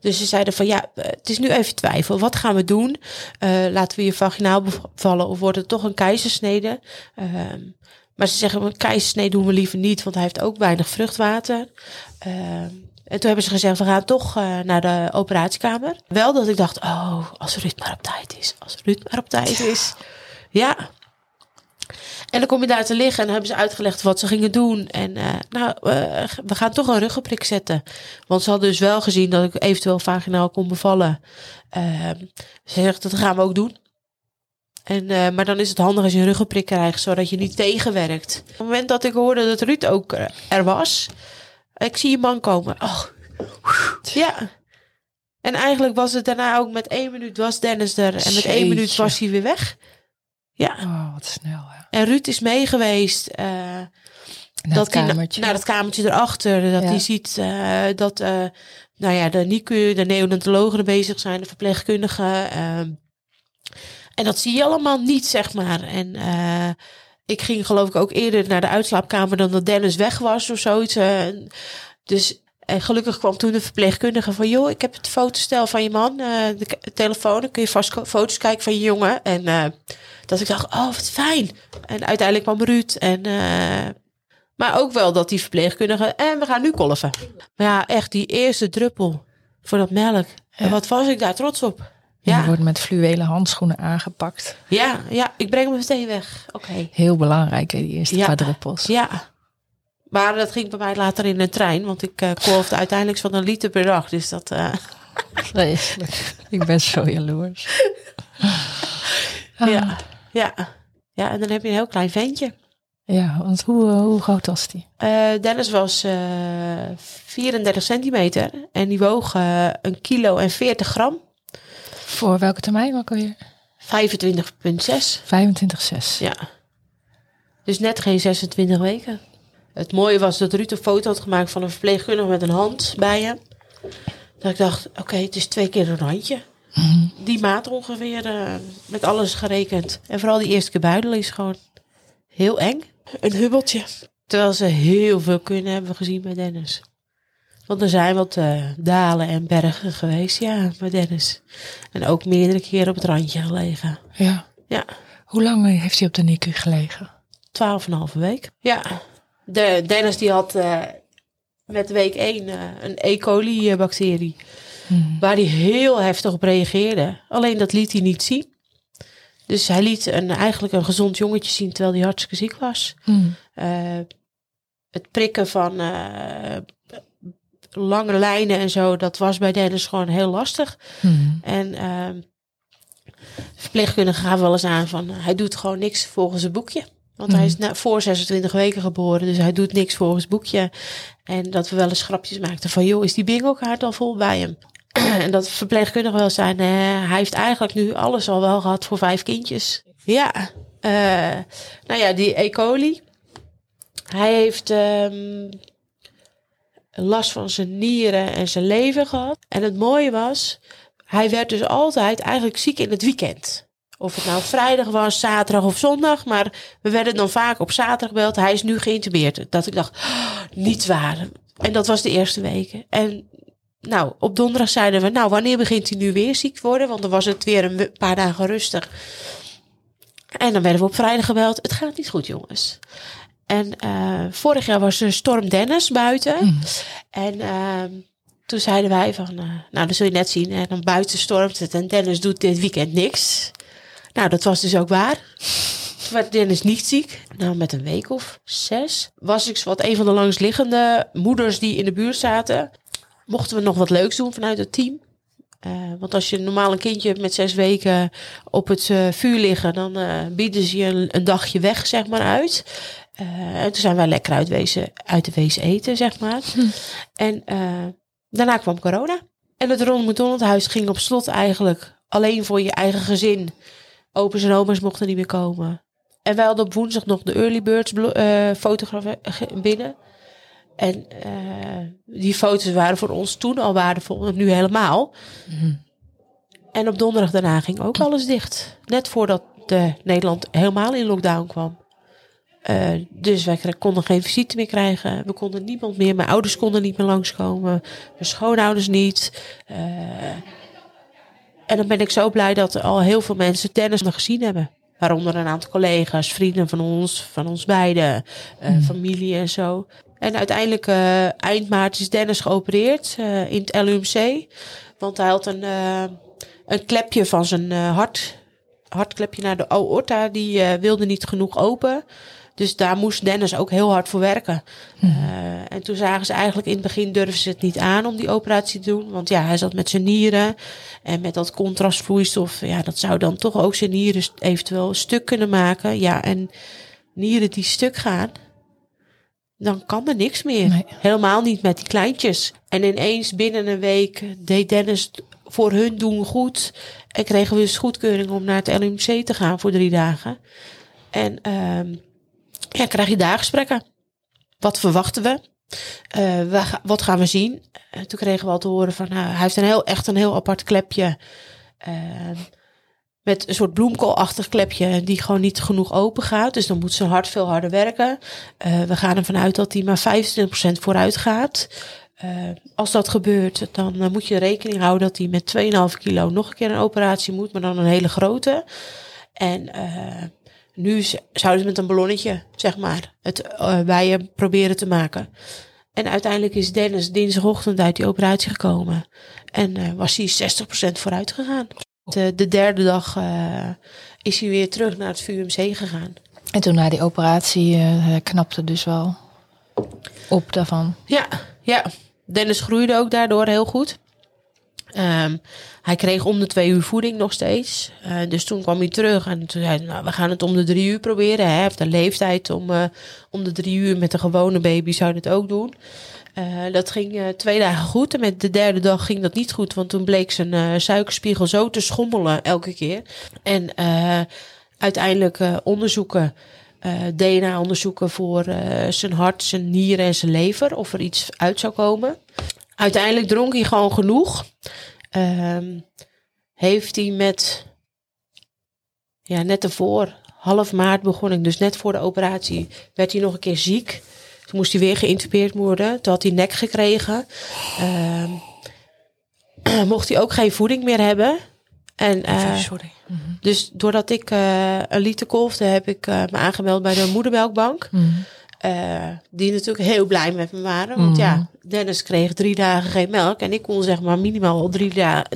Dus ze zeiden van ja, eh, het is nu even twijfel. Wat gaan we doen? Eh, laten we je vaginaal bevallen of wordt het toch een keizersnede? Ehm, maar ze zeggen, een keizersnede doen we liever niet, want hij heeft ook weinig vruchtwater. Ehm, en toen hebben ze gezegd, we gaan toch eh, naar de operatiekamer. Wel dat ik dacht, oh, als Ruud maar op tijd is. Als Ruud maar op tijd is. Ja. En dan kom je daar te liggen en dan hebben ze uitgelegd wat ze gingen doen. En eh, nou, eh, we gaan toch een ruggenprik zetten. Want ze hadden dus wel gezien dat ik eventueel vaginaal kon bevallen. Ehm, ze zegt, dat gaan we ook doen. En, eh, maar dan is het handig als je een ruggenprik krijgt, zodat je niet tegenwerkt. Op het moment dat ik hoorde dat Ruud ook er was, ik zie je man komen. Oh, ja. En eigenlijk was het daarna ook met één minuut was Dennis er. En met één minuut was hij weer weg. Ja. Oh, wat snel. En Ruud is mee geweest. eh, Naar dat hij naar het kamertje erachter. Dat Ja. hij ziet eh, dat eh, nou ja, de NICU, de neonatologen er bezig zijn, de verpleegkundigen. ehm, en dat zie je allemaal niet, zeg maar. En ik ging geloof ik ook eerder naar de uitslaapkamer dan dat Dennis weg was of zoiets. dus en gelukkig kwam toen de verpleegkundige van... joh, ik heb het fotostel van je man, eh, de telefoon. Dan kun je vast foto's kijken van je jongen. En eh, dat ik dacht, oh, wat fijn. En uiteindelijk kwam Ruud en... eh, maar ook wel dat die verpleegkundige... En we gaan nu kolven. Maar ja, echt die eerste druppel voor dat melk. En wat was ik daar trots op. Je Ja, wordt met fluwelen handschoenen aangepakt. ja, ja, ik breng hem meteen weg. Oké. Heel belangrijk, die eerste Ja. paar druppels. Ja. Maar dat ging bij mij later in een trein. Want ik kolfde uiteindelijk van een liter per dag. Dus dat... Vreselijk. Ik ben zo jaloers. Ah, ja, ja. Ja, en dan heb je een heel klein ventje. Ja, want hoe, eh, hoe groot was die? Eh, Dennis was eh 34 centimeter en die woog een kilo en 40 gram. Voor welke termijn ook alweer? 25,6. 25,6. Ja. Dus net geen 26 weken. Het mooie was dat Ruud een foto had gemaakt van een verpleegkundige met een hand bij hem. Dat ik dacht, oké, het is twee keer een handje. Mhm. Die maat ongeveer, eh, met alles gerekend. En vooral die eerste keer buidelen is gewoon heel eng. Een hubbeltje. Terwijl ze heel veel kunnen hebben we gezien bij Dennis. Want er zijn wat eh, dalen en bergen geweest, ja, bij Dennis. En ook meerdere keren op het randje gelegen. Ja. Ja. Hoe lang eh, heeft hij op de NICU gelegen? Twaalf en een halve week. Ja. De, Dennis die had eh, met week 1 een E. coli eh, bacterie. Mhm. Waar hij heel heftig op reageerde. Alleen dat liet hij niet zien. Dus hij liet een, eigenlijk een gezond jongetje zien terwijl hij hartstikke ziek was. Eh, het prikken van eh, lange lijnen en zo, dat was bij Dennis gewoon heel lastig. Mhm. En verpleegkundigen gaven wel eens aan van hij doet gewoon niks volgens het boekje. Want hij is na, voor 26 weken geboren, dus hij doet niks volgens het boekje. En dat we wel eens grapjes maakten van joh, is die bingo kaart al vol bij hem? en dat verpleegkundigen wel zijn, eh, hij heeft eigenlijk nu alles al wel gehad voor vijf kindjes. Ja, eh, nou ja, die E. coli. Hij heeft ehm, last van zijn nieren en zijn lever gehad. En het mooie was, hij werd dus altijd eigenlijk ziek in het weekend. Of het nou vrijdag was, zaterdag of zondag. Maar we werden dan vaak op zaterdag gebeld. Hij is nu geïntubeerd. Dat ik dacht, "Oh, niet waar. En dat was de eerste weken. En nou, op donderdag zeiden we, nou, wanneer begint hij nu weer ziek te worden? Want dan was het weer een paar dagen rustig. En dan werden we op vrijdag gebeld. Het gaat niet goed, jongens. En eh, vorig jaar was er storm Dennis buiten. Mhm. En ehm, toen zeiden wij van, eh, nou, dat zul je net zien. En dan buiten stormt het en Dennis doet dit weekend niks. Nou, dat was dus ook waar. Toen werd Dennis niet ziek. Nou, met een week of zes was ik wat een van de langsliggende moeders die in de buurt zaten. Mochten we nog wat leuks doen vanuit het team. Eh, want als je normaal een kindje hebt met zes weken op het eh, vuur liggen, dan eh, bieden ze je een, een dagje weg, zeg maar, uit. En toen zijn wij lekker uit, wezen, uit de wees eten, zeg maar. En eh, daarna kwam corona. En het Ronald McDonald huis ging op slot eigenlijk alleen voor je eigen gezin. Opa's en oma's mochten niet meer komen. En wij hadden op woensdag nog de early birds ge- binnen. En eh, die foto's waren voor ons toen al waardevol en nu helemaal. En op donderdag daarna ging ook alles dicht. Net voordat de Nederland helemaal in lockdown kwam. Eh, dus wij konden geen visite meer krijgen. We konden niemand meer. Mijn ouders konden niet meer langskomen. Mijn schoonouders niet. Eh, en dan ben ik zo blij dat al heel veel mensen tennis nog gezien hebben. Waaronder een aantal collega's, vrienden van ons, van ons beiden, eh, familie en zo. En uiteindelijk eh, eind maart is Dennis geopereerd eh, in het LUMC. Want hij had een, een klepje van zijn hart, hartklepje naar de aorta. Die wilde niet genoeg open. Dus daar moest Dennis ook heel hard voor werken. Eh, en toen zagen ze eigenlijk in het begin durfden ze het niet aan om die operatie te doen. Want ja, hij zat met zijn nieren. En met dat contrastvloeistof, ja, dat zou dan toch ook zijn nieren eventueel stuk kunnen maken. Ja, en nieren die stuk gaan, dan kan er niks meer. Nee. Helemaal niet met die kleintjes. En ineens binnen een week deed Dennis voor hun doen goed. En kregen we dus goedkeuring om naar het LMC te gaan voor drie dagen. En ehm ja, krijg je daar gesprekken. Wat verwachten we? Eh, wat gaan we zien? Eh, toen kregen we al te horen van, nou, hij heeft een heel, echt een heel apart klepje. Ehm, met een soort bloemkoolachtig klepje die gewoon niet genoeg open gaat. Dus dan moet zijn hart veel harder werken. Eh, we gaan ervan uit dat hij maar 25% vooruit gaat. Eh, als dat gebeurt, dan eh, moet je rekening houden dat hij met 2,5 kilo nog een keer een operatie moet, maar dan een hele grote. En eh, nu zouden ze met een ballonnetje, zeg maar, het eh, bij hem proberen te maken. En uiteindelijk is Dennis dinsdagochtend uit die operatie gekomen. En eh, was hij 60% vooruit gegaan. De, de derde dag eh, is hij weer terug naar het VUMC gegaan. En toen na die operatie eh, knapte dus wel op daarvan. Ja, ja. Dennis groeide ook daardoor heel goed. Ehm, hij kreeg om de twee uur voeding nog steeds. Uh, dus toen kwam hij terug en toen zei hij, nou, we gaan het om de drie uur proberen. Hij heeft de leeftijd om, uh, om de drie uur met een gewone baby zou je het ook doen. Uh, dat ging twee dagen goed en met de derde dag ging dat niet goed. Want toen bleek zijn suikerspiegel zo te schommelen elke keer. En uiteindelijk onderzoeken, DNA-onderzoeken voor zijn hart, zijn nieren en zijn lever. Of er iets uit zou komen. Uiteindelijk dronk hij gewoon genoeg. Um, heeft hij met, ja, net ervoor, half maart begon ik, dus net voor de operatie, werd hij nog een keer ziek. Toen moest hij weer geïntubeerd worden. Toen had hij nek gekregen. Um, mocht hij ook geen voeding meer hebben. En, uh, Sorry. Mhm. Dus doordat ik uh, een liter kolfde, heb ik uh, me aangemeld bij de moedermelkbank. Mm uh, die natuurlijk heel blij met me waren. Want ja, mhm. Dennis kreeg drie dagen geen melk. En ik kon zeg maar minimaal drie,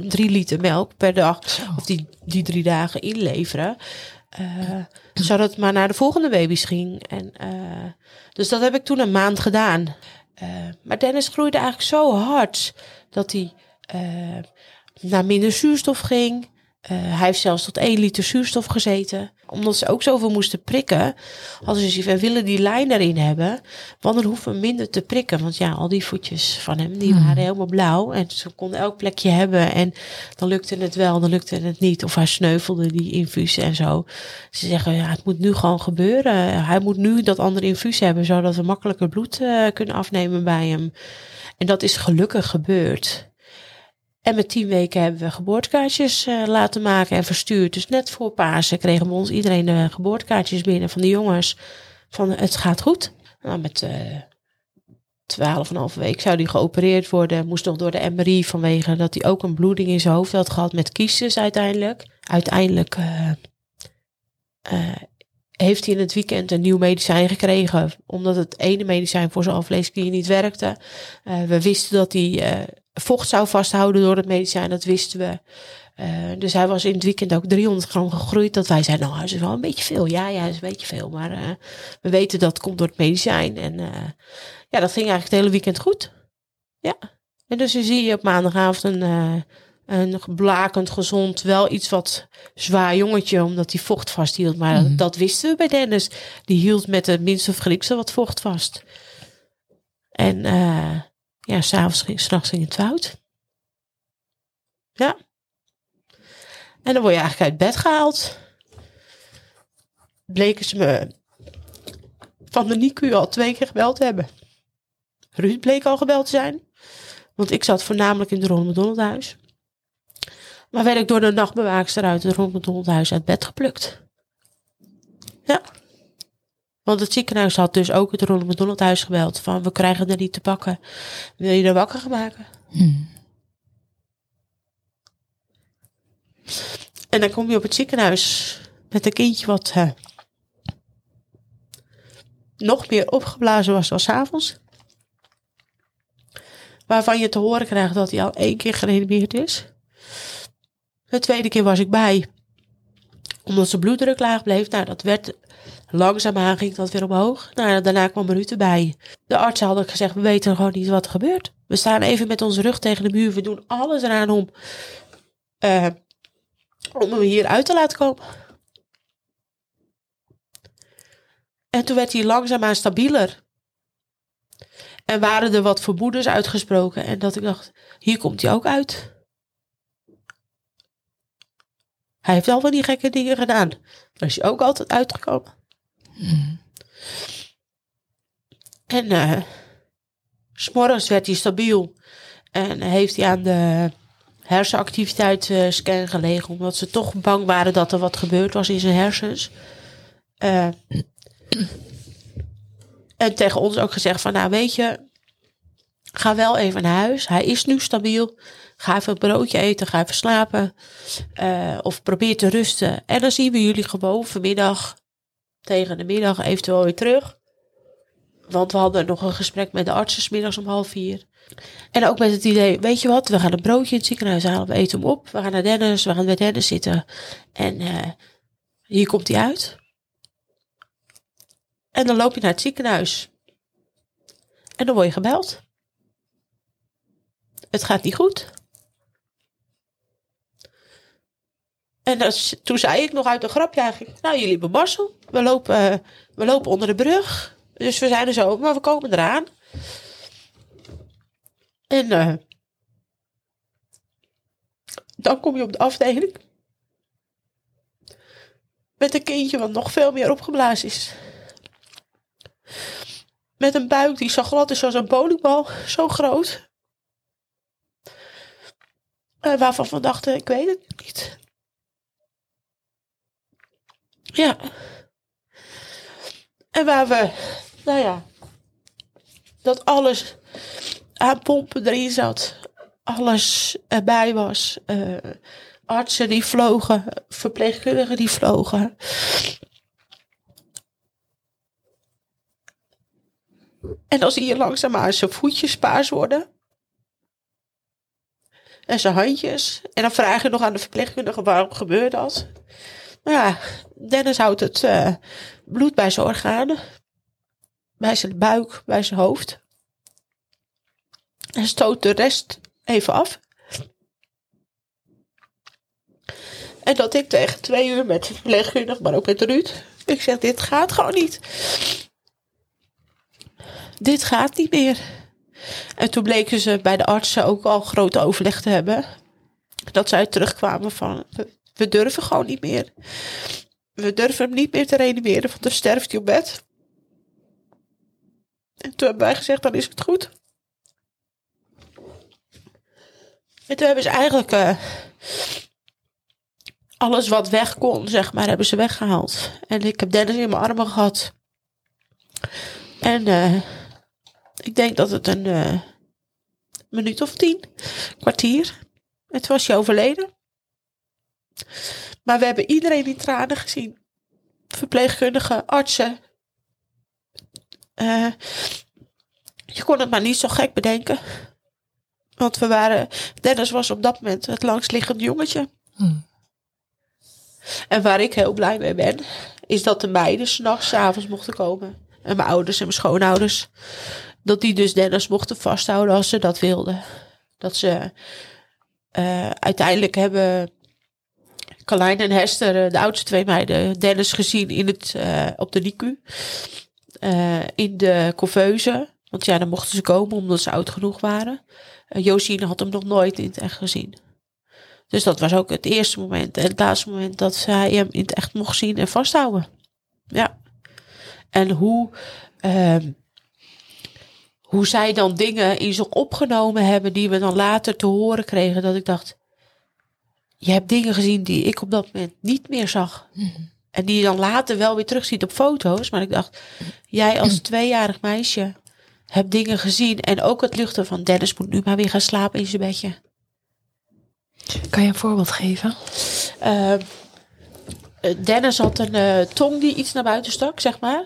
drie liter melk per dag. Of die, die drie dagen inleveren. Uh, zodat het maar naar de volgende baby's ging. En, uh, dus dat heb ik toen een maand gedaan. maar Dennis groeide eigenlijk zo hard dat hij naar minder zuurstof ging. Hij heeft zelfs tot 1 liter zuurstof gezeten. Omdat ze ook zoveel moesten prikken. Hadden ze we willen die lijn erin hebben. Want dan hoeven we minder te prikken. Want ja, al die voetjes van hem, die hmm. waren helemaal blauw. En ze konden elk plekje hebben. En dan lukte het wel, dan lukte het niet. Of hij sneuvelde die infuus en zo. Ze zeggen, ja, het moet nu gewoon gebeuren. Hij moet nu dat andere infuus hebben. Zodat we makkelijker bloed uh, kunnen afnemen bij hem. En dat is gelukkig gebeurd. En met tien weken hebben we geboortekaartjes uh, laten maken en verstuurd. Dus net voor Pasen kregen we ons iedereen de geboortekaartjes binnen van de jongens. Van het gaat goed. Nou, met uh, twaalf en halve week zou hij geopereerd worden. Moest nog door de MRI vanwege dat hij ook een bloeding in zijn hoofd had gehad met kiesjes uiteindelijk. Uiteindelijk uh, heeft hij in het weekend een nieuw medicijn gekregen. Omdat het ene medicijn voor zijn alvleesklier niet werkte. we wisten dat hij vocht zou vasthouden door het medicijn, dat wisten we. Uh, dus hij was in het weekend ook 300 gram gegroeid. Dat wij zeiden, nou, dat is wel een beetje veel. Ja, ja, dat is een beetje veel. Maar uh, we weten dat komt door het medicijn. En uh, ja, dat ging eigenlijk het hele weekend goed. Ja. En dus dan zie je op maandagavond een, een blakend, gezond, wel iets wat zwaar jongetje, omdat hij vocht vasthield. Maar mm. dat wisten we bij Dennis. Die hield met het minste of wat vocht vast. En ja, s'avonds ging, s'nachts ging het fout. Ja. En dan word je eigenlijk uit bed gehaald. Bleken ze me van de NICU al twee keer gebeld te hebben. Ruud bleek al gebeld te zijn. Want ik zat voornamelijk in het Ronald huis. Maar werd ik door de nachtbewaakster uit het Ronald huis uit bed geplukt. Ja. Want het ziekenhuis had dus ook het Ronald McDonald huis gebeld. Van we krijgen er niet te pakken. Wil je er wakker gaan maken? Hmm. En dan kom je op het ziekenhuis met een kindje wat uh, nog meer opgeblazen was dan s'avonds. Waarvan je te horen krijgt dat hij al één keer gereanimeerd is. De tweede keer was ik bij. Omdat zijn bloeddruk laag bleef. Nou, dat werd Langzaamaan ging dat weer omhoog. Nou, daarna kwam Ruud erbij. De artsen hadden gezegd, we weten gewoon niet wat er gebeurt. We staan even met onze rug tegen de muur. We doen alles eraan om, uh, om hem hier uit te laten komen. En toen werd hij langzaamaan stabieler. En waren er wat vermoedens uitgesproken. En dat ik dacht, hier komt hij ook uit. Hij heeft al wel die gekke dingen gedaan. Daar is hij ook altijd uitgekomen. En uh, s'morgens werd hij stabiel. En heeft hij aan de hersenactiviteit uh, scan gelegen. Omdat ze toch bang waren dat er wat gebeurd was in zijn hersens. Uh, en tegen ons ook gezegd van nou weet je. Ga wel even naar huis. Hij is nu stabiel. Ga even een broodje eten. Ga even slapen. of probeer te rusten. En dan zien we jullie gewoon vanmiddag tegen de middag eventueel weer terug. Want we hadden nog een gesprek met de artsen middags om half vier. En ook met het idee, weet je wat, we gaan een broodje in het ziekenhuis halen, we eten hem op. We gaan naar Dennis, we gaan bij Dennis zitten. En uh, hier komt hij uit. En dan loop je naar het ziekenhuis. En dan word je gebeld. Het gaat niet goed. En toen zei ik nog uit de grapje nou jullie hebben Marcel. We lopen, eh, we lopen onder de brug. Dus we zijn er zo, maar we komen eraan. En eh, dan kom je op de afdeling. Met een kindje wat nog veel meer opgeblazen is. Met een buik die zo glad is als een bowlingbal. Zo groot. Waarvan we dachten, ik weet het niet. Ja. En waar we, nou ja, dat alles aan pompen erin zat. Alles erbij was. Uh, artsen die vlogen, verpleegkundigen die vlogen. En dan zie je langzaamaan zijn voetjes paars worden. En zijn handjes. En dan vraag je nog aan de verpleegkundige waarom gebeurt dat. Nou ja, Dennis houdt het uh, bloed bij zijn organen. Bij zijn buik, bij zijn hoofd. En stoot de rest even af. En dat ik tegen twee uur met de verpleegkundige, maar ook met Ruud. Ik zeg, dit gaat gewoon niet. Dit gaat niet meer. En toen bleken ze bij de artsen ook al grote overleg te hebben. Dat zij terugkwamen van, we durven gewoon niet meer. We durven hem niet meer te reanimeren, want dan sterft hij op bed. En toen hebben wij gezegd, dan is het goed. En toen hebben ze eigenlijk uh, alles wat weg kon, zeg maar, hebben ze weggehaald. En ik heb Dennis in mijn armen gehad. En uh, ik denk dat het een uh, minuut of tien, kwartier. Het was je overleden. Maar we hebben iedereen in tranen gezien. Verpleegkundigen, artsen. Uh, je kon het maar niet zo gek bedenken. Want we waren. Dennis was op dat moment het langstliggend jongetje. Hmm. En waar ik heel blij mee ben, is dat de meiden s'nachts, avonds mochten komen. En mijn ouders en mijn schoonouders. Dat die dus Dennis mochten vasthouden als ze dat wilden. Dat ze uh, uiteindelijk hebben Carlijn en Hester, eh, de oudste twee meiden, Dennis gezien in het, uh, op de NICU. Uh, in de couveuse. Want ja, dan mochten ze komen omdat ze oud genoeg waren. Uh, Josine had hem nog nooit in het echt gezien. Dus dat was ook het eerste moment. En het laatste moment dat hij hem in het echt mocht zien en vasthouden. Ja. En hoe, uh, hoe zij dan dingen in zich opgenomen hebben die we dan later te horen kregen. Dat ik dacht, je hebt dingen gezien die ik op dat moment niet meer zag. Mhm. En die je dan later wel weer terugziet op foto's. Maar ik dacht, jij als tweejarig meisje hebt dingen gezien. En ook het luchten van Dennis moet nu maar weer gaan slapen in zijn bedje. Kan je een voorbeeld geven? Uh, Dennis had een uh, tong die iets naar buiten stak, zeg maar.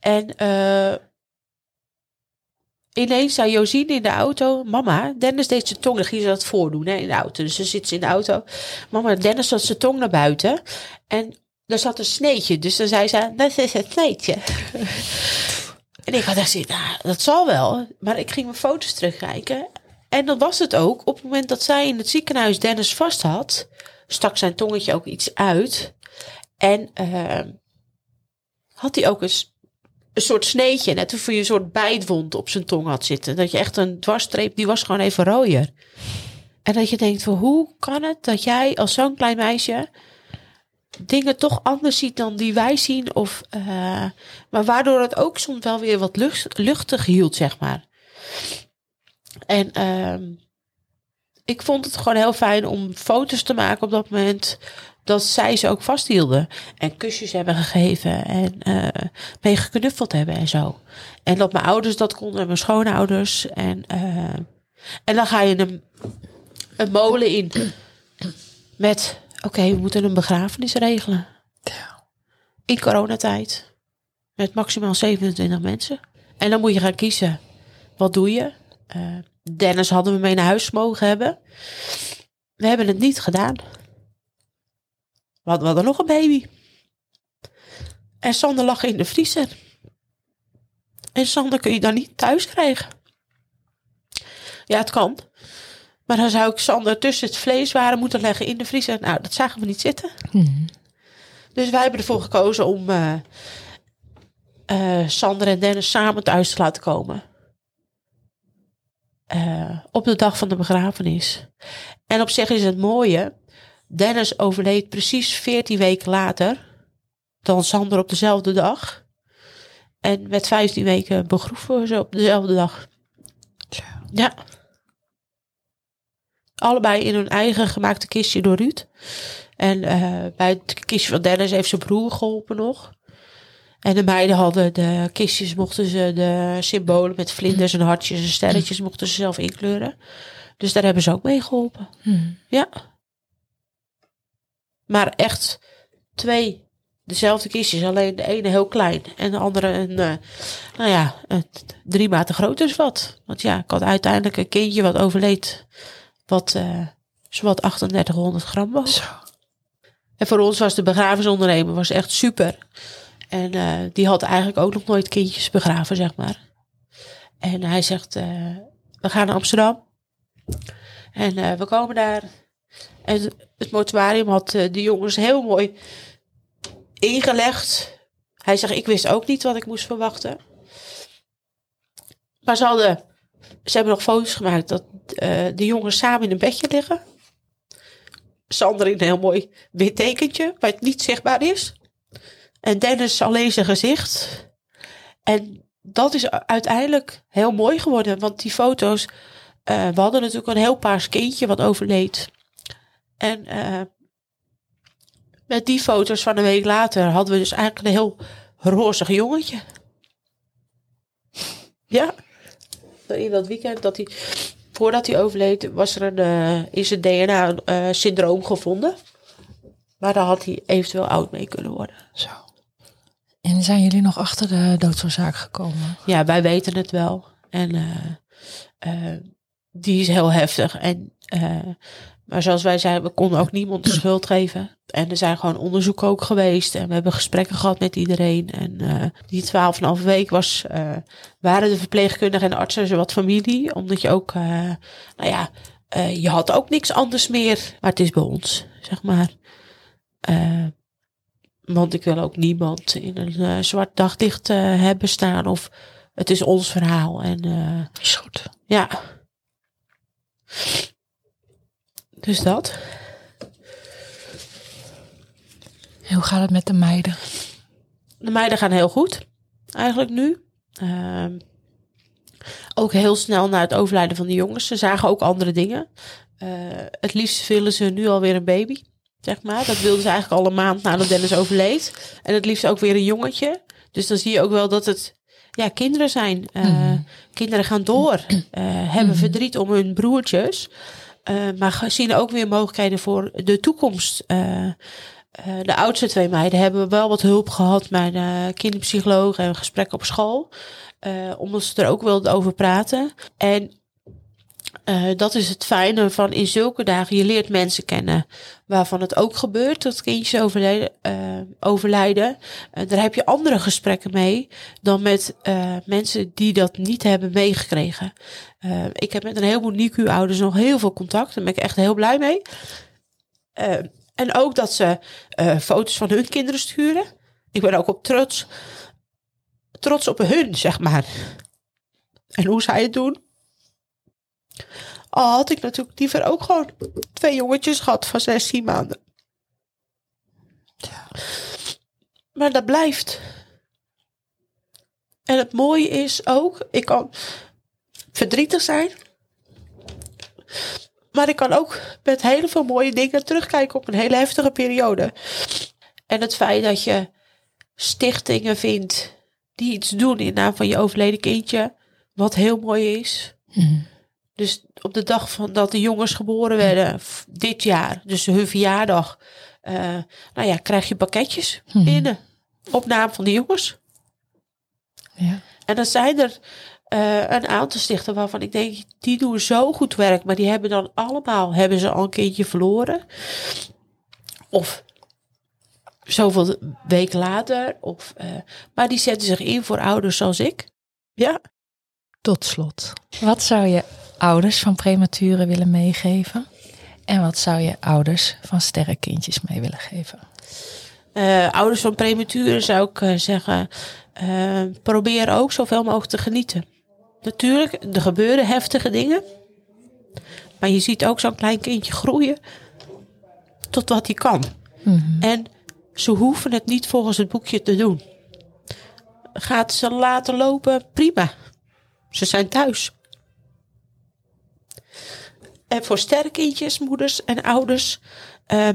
En uh, ineens zei Josine in de auto: Mama, Dennis deed zijn tong. Dan ging ze dat voordoen hè, in de auto. Dus ze zit in de auto. Mama, Dennis had zijn tong naar buiten. En er zat een sneetje. Dus dan zei ze: Dat is het sneetje. en ik had gezegd: nou, dat zal wel. Maar ik ging mijn foto's terugkijken. En dan was het ook. Op het moment dat zij in het ziekenhuis Dennis vast had, stak zijn tongetje ook iets uit. En uh, had hij ook eens een soort sneetje, net of je een soort bijtwond op zijn tong had zitten. Dat je echt een dwarsstreep, die was gewoon even rooier. En dat je denkt van hoe kan het dat jij als zo'n klein meisje dingen toch anders ziet dan die wij zien. Of, uh, maar waardoor het ook soms wel weer wat lucht, luchtig hield, zeg maar. En uh, ik vond het gewoon heel fijn om foto's te maken op dat moment dat zij ze ook vasthielden. En kusjes hebben gegeven en uh, mee geknuffeld hebben en zo. En dat mijn ouders dat konden, mijn schoonouders. En, uh, en dan ga je een, een molen in met, oké, okay, we moeten een begrafenis regelen. In coronatijd. Met maximaal 27 mensen. En dan moet je gaan kiezen. Wat doe je? Uh, Dennis hadden we mee naar huis mogen hebben. We hebben het niet gedaan. We hadden, we hadden nog een baby. En Sander lag in de vriezer. En Sander kun je dan niet thuis krijgen. Ja, het kan. Maar dan zou ik Sander tussen het vlees waren moeten leggen in de vriezer. Nou, dat zagen we niet zitten. Mhm. Dus wij hebben ervoor gekozen om eh, eh, Sander en Dennis samen thuis te laten komen. Eh, op de dag van de begrafenis. En op zich is het mooie. Dennis overleed precies 14 weken later dan Sander op dezelfde dag. En met 15 weken begroeven ze op dezelfde dag. Ja. Allebei in hun eigen gemaakte kistje door Ruud. En eh, bij het kistje van Dennis heeft zijn broer geholpen nog. En de meiden hadden de kistjes, mochten ze de symbolen met vlinders en hartjes en sterretjes, mochten ze zelf inkleuren. Dus daar hebben ze ook mee geholpen. Mhm. Ja. Maar echt twee dezelfde kistjes, alleen de ene heel klein en de andere een, eh, nou ja, een drie maten groter is wat. Want ja, ik had uiteindelijk een kindje wat overleed, wat eh zowat 3800 gram was. Zo. En voor ons was de begrafenisondernemer was echt super. En eh, die had eigenlijk ook nog nooit kindjes begraven, zeg maar. En hij zegt, we gaan naar Amsterdam. En we komen daar. En het mortuarium had eh, de jongens heel mooi ingelegd. Hij zegt, ik wist ook niet wat ik moest verwachten. Maar ze hebben nog foto's gemaakt dat eh, de jongens samen in een bedje liggen. Sander in een heel mooi wit tekentje, waar het niet zichtbaar is. En Dennis alleen zijn gezicht. En dat is uiteindelijk heel mooi geworden, want die foto's, eh, we hadden natuurlijk een heel paars kindje wat overleed. En eh, met die foto's van een week later hadden we dus eigenlijk een heel rozig jongetje. Ja. In dat weekend dat hij, voordat hij overleed, was er een, eh, in zijn DNA een eh, syndroom gevonden. Maar daar had hij eventueel oud mee kunnen worden. Zo. En zijn jullie nog achter de doodsoorzaak gekomen? Ja, wij weten het wel. En die is heel heftig. En, maar zoals wij zeiden, we konden ook niemand de schuld geven. En er zijn gewoon onderzoeken ook geweest. En we hebben gesprekken gehad met iedereen. En eh, die twaalf en een half week was, eh, waren de verpleegkundigen en artsen zo wat familie. Omdat je ook, eh, nou ja, je had ook niks anders meer. Maar het is bij ons, zeg maar. Want ik wil ook niemand in een zwart daglicht hebben staan. Of het is ons verhaal. En Is goed. ja. Dus dat. En hoe gaat het met de meiden? De meiden gaan heel goed. Eigenlijk nu. Ehm, ook heel snel na het overlijden van de jongens. Ze zagen ook andere dingen. Eh, het liefst willen ze nu alweer een baby. Zeg maar. Dat wilden ze eigenlijk al een maand nadat Dennis overleed. En het liefst ook weer een jongetje. Dus dan zie je ook wel dat het ja, kinderen zijn. Eh, Mhm. Kinderen gaan door. eh, hebben verdriet om hun broertjes. Eh, maar zien ook weer mogelijkheden voor de toekomst. Eh, eh, de oudste twee meiden hebben wel wat hulp gehad de kinderpsycholoog en gesprekken op school. omdat ze er ook wilden over praten. En eh, dat is het fijne van in zulke dagen. Je leert mensen kennen waarvan het ook gebeurt dat kindjes overlijden. eh, overlijden. Eh, daar heb je andere gesprekken mee dan met mensen die dat niet hebben meegekregen. Ik heb met een heleboel NICU-ouders nog heel veel contact. Daar ben ik echt heel blij mee. En ook dat ze foto's van hun kinderen sturen. Ik ben ook op trots. Trots op hun, zeg maar. En hoe zij het doen. Al had ik natuurlijk liever ook gewoon twee jongetjes gehad van 16 maanden. Maar dat blijft. En het mooie is ook, ik kan verdrietig zijn. Maar ik kan ook met heel veel mooie dingen terugkijken op een hele heftige periode. En het feit dat je stichtingen vindt die iets doen in naam van je overleden kindje. Wat heel mooi is. Mhm. Dus op de dag van dat de jongens geboren werden, dit jaar, dus hun verjaardag, eh, nou ja, krijg je pakketjes Mhm. binnen op naam van de jongens. Ja. En dan zijn er eh, een aantal stichten waarvan ik denk, die doen zo goed werk, maar die hebben dan allemaal, hebben ze al een kindje verloren. Of zoveel weken later. Of, eh, maar die zetten zich in voor ouders zoals ik. Ja. Tot slot. Wat zou je ouders van prematuren willen meegeven? En wat zou je ouders van sterrenkindjes mee willen geven? Uh, ouders van prematuren zou ik uh, zeggen, uh, probeer ook zoveel mogelijk te genieten. Natuurlijk, er gebeuren heftige dingen. Maar je ziet ook zo'n klein kindje groeien tot wat hij kan. Mm -hmm. En ze hoeven het niet volgens het boekje te doen. Gaat ze laten lopen? Prima. Ze zijn thuis. En voor sterkindjes, moeders en ouders, uh,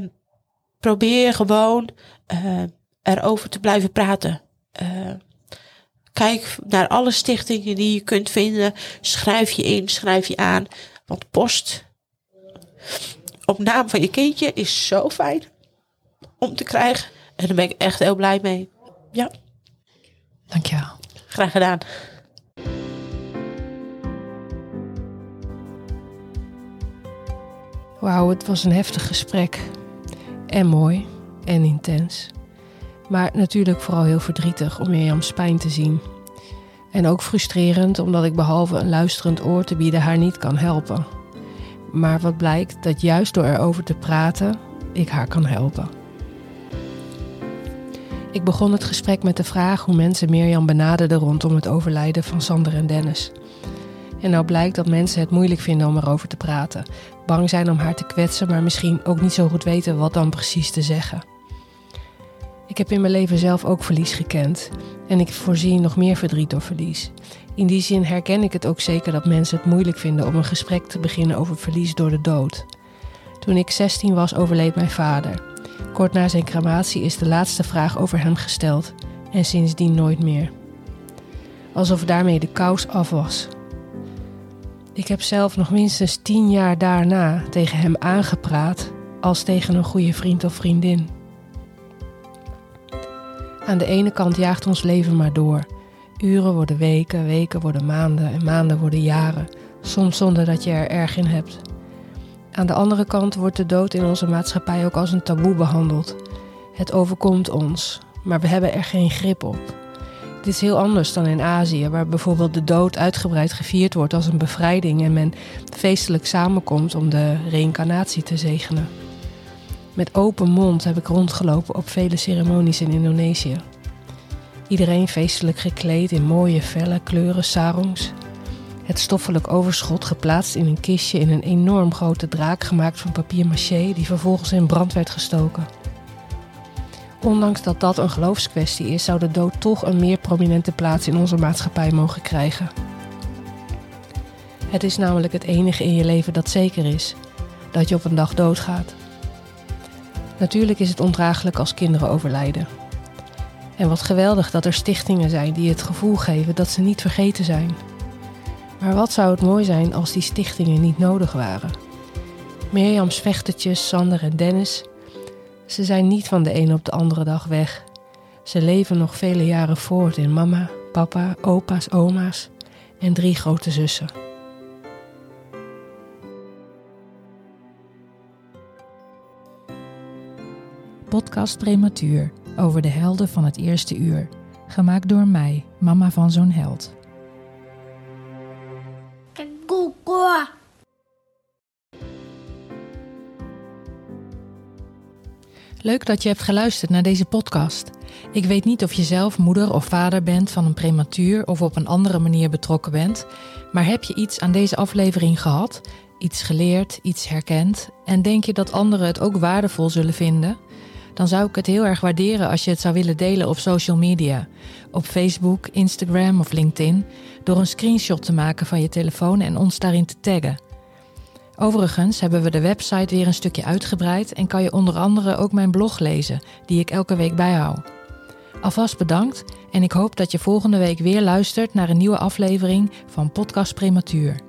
probeer gewoon uh, erover te blijven praten. Uh, kijk naar alle stichtingen die je kunt vinden. Schrijf je in, schrijf je aan. Want post op naam van je kindje is zo fijn om te krijgen. En daar ben ik echt heel blij mee. Ja. Dankjewel. Graag gedaan. Wauw, het was een heftig gesprek. En mooi en intens. Maar natuurlijk vooral heel verdrietig om Mirjam's pijn te zien. En ook frustrerend omdat ik behalve een luisterend oor te bieden haar niet kan helpen. Maar wat blijkt dat juist door erover te praten, ik haar kan helpen. Ik begon het gesprek met de vraag hoe mensen Mirjam benaderden rondom het overlijden van Sander en Dennis. En nou blijkt dat mensen het moeilijk vinden om erover te praten. Bang zijn om haar te kwetsen, maar misschien ook niet zo goed weten wat dan precies te zeggen. Ik heb in mijn leven zelf ook verlies gekend. En ik voorzie nog meer verdriet door verlies. In die zin herken ik het ook zeker dat mensen het moeilijk vinden om een gesprek te beginnen over verlies door de dood. Toen ik 16 was, overleed mijn vader. Kort na zijn crematie is de laatste vraag over hem gesteld en sindsdien nooit meer. Alsof daarmee de kous af was. Ik heb zelf nog minstens tien jaar daarna tegen hem aangepraat als tegen een goede vriend of vriendin. Aan de ene kant jaagt ons leven maar door. Uren worden weken, weken worden maanden en maanden worden jaren, soms zonder dat je er erg in hebt. Aan de andere kant wordt de dood in onze maatschappij ook als een taboe behandeld. Het overkomt ons, maar we hebben er geen grip op. Dit is heel anders dan in Azië, waar bijvoorbeeld de dood uitgebreid gevierd wordt als een bevrijding en men feestelijk samenkomt om de reïncarnatie te zegenen. Met open mond heb ik rondgelopen op vele ceremonies in Indonesië. Iedereen feestelijk gekleed in mooie felle kleuren sarongs. Het stoffelijk overschot geplaatst in een kistje in een enorm grote draak gemaakt van papier maché die vervolgens in brand werd gestoken. Ondanks dat dat een geloofskwestie is, zou de dood toch een meer prominente plaats in onze maatschappij mogen krijgen. Het is namelijk het enige in je leven dat zeker is: dat je op een dag doodgaat. Natuurlijk is het ondraaglijk als kinderen overlijden. En wat geweldig dat er stichtingen zijn die het gevoel geven dat ze niet vergeten zijn. Maar wat zou het mooi zijn als die stichtingen niet nodig waren? Mirjams vechtertjes, Sander en Dennis, ze zijn niet van de ene op de andere dag weg. Ze leven nog vele jaren voort in mama, papa, opa's, oma's en drie grote zussen. Podcast Prematuur over de helden van het eerste uur. Gemaakt door mij, mama van zo'n held. Leuk dat je hebt geluisterd naar deze podcast. Ik weet niet of je zelf moeder of vader bent van een prematuur of op een andere manier betrokken bent, maar heb je iets aan deze aflevering gehad, iets geleerd, iets herkend en denk je dat anderen het ook waardevol zullen vinden? Dan zou ik het heel erg waarderen als je het zou willen delen op social media, op Facebook, Instagram of LinkedIn, door een screenshot te maken van je telefoon en ons daarin te taggen. Overigens hebben we de website weer een stukje uitgebreid en kan je onder andere ook mijn blog lezen, die ik elke week bijhoud. Alvast bedankt en ik hoop dat je volgende week weer luistert naar een nieuwe aflevering van Podcast Prematuur.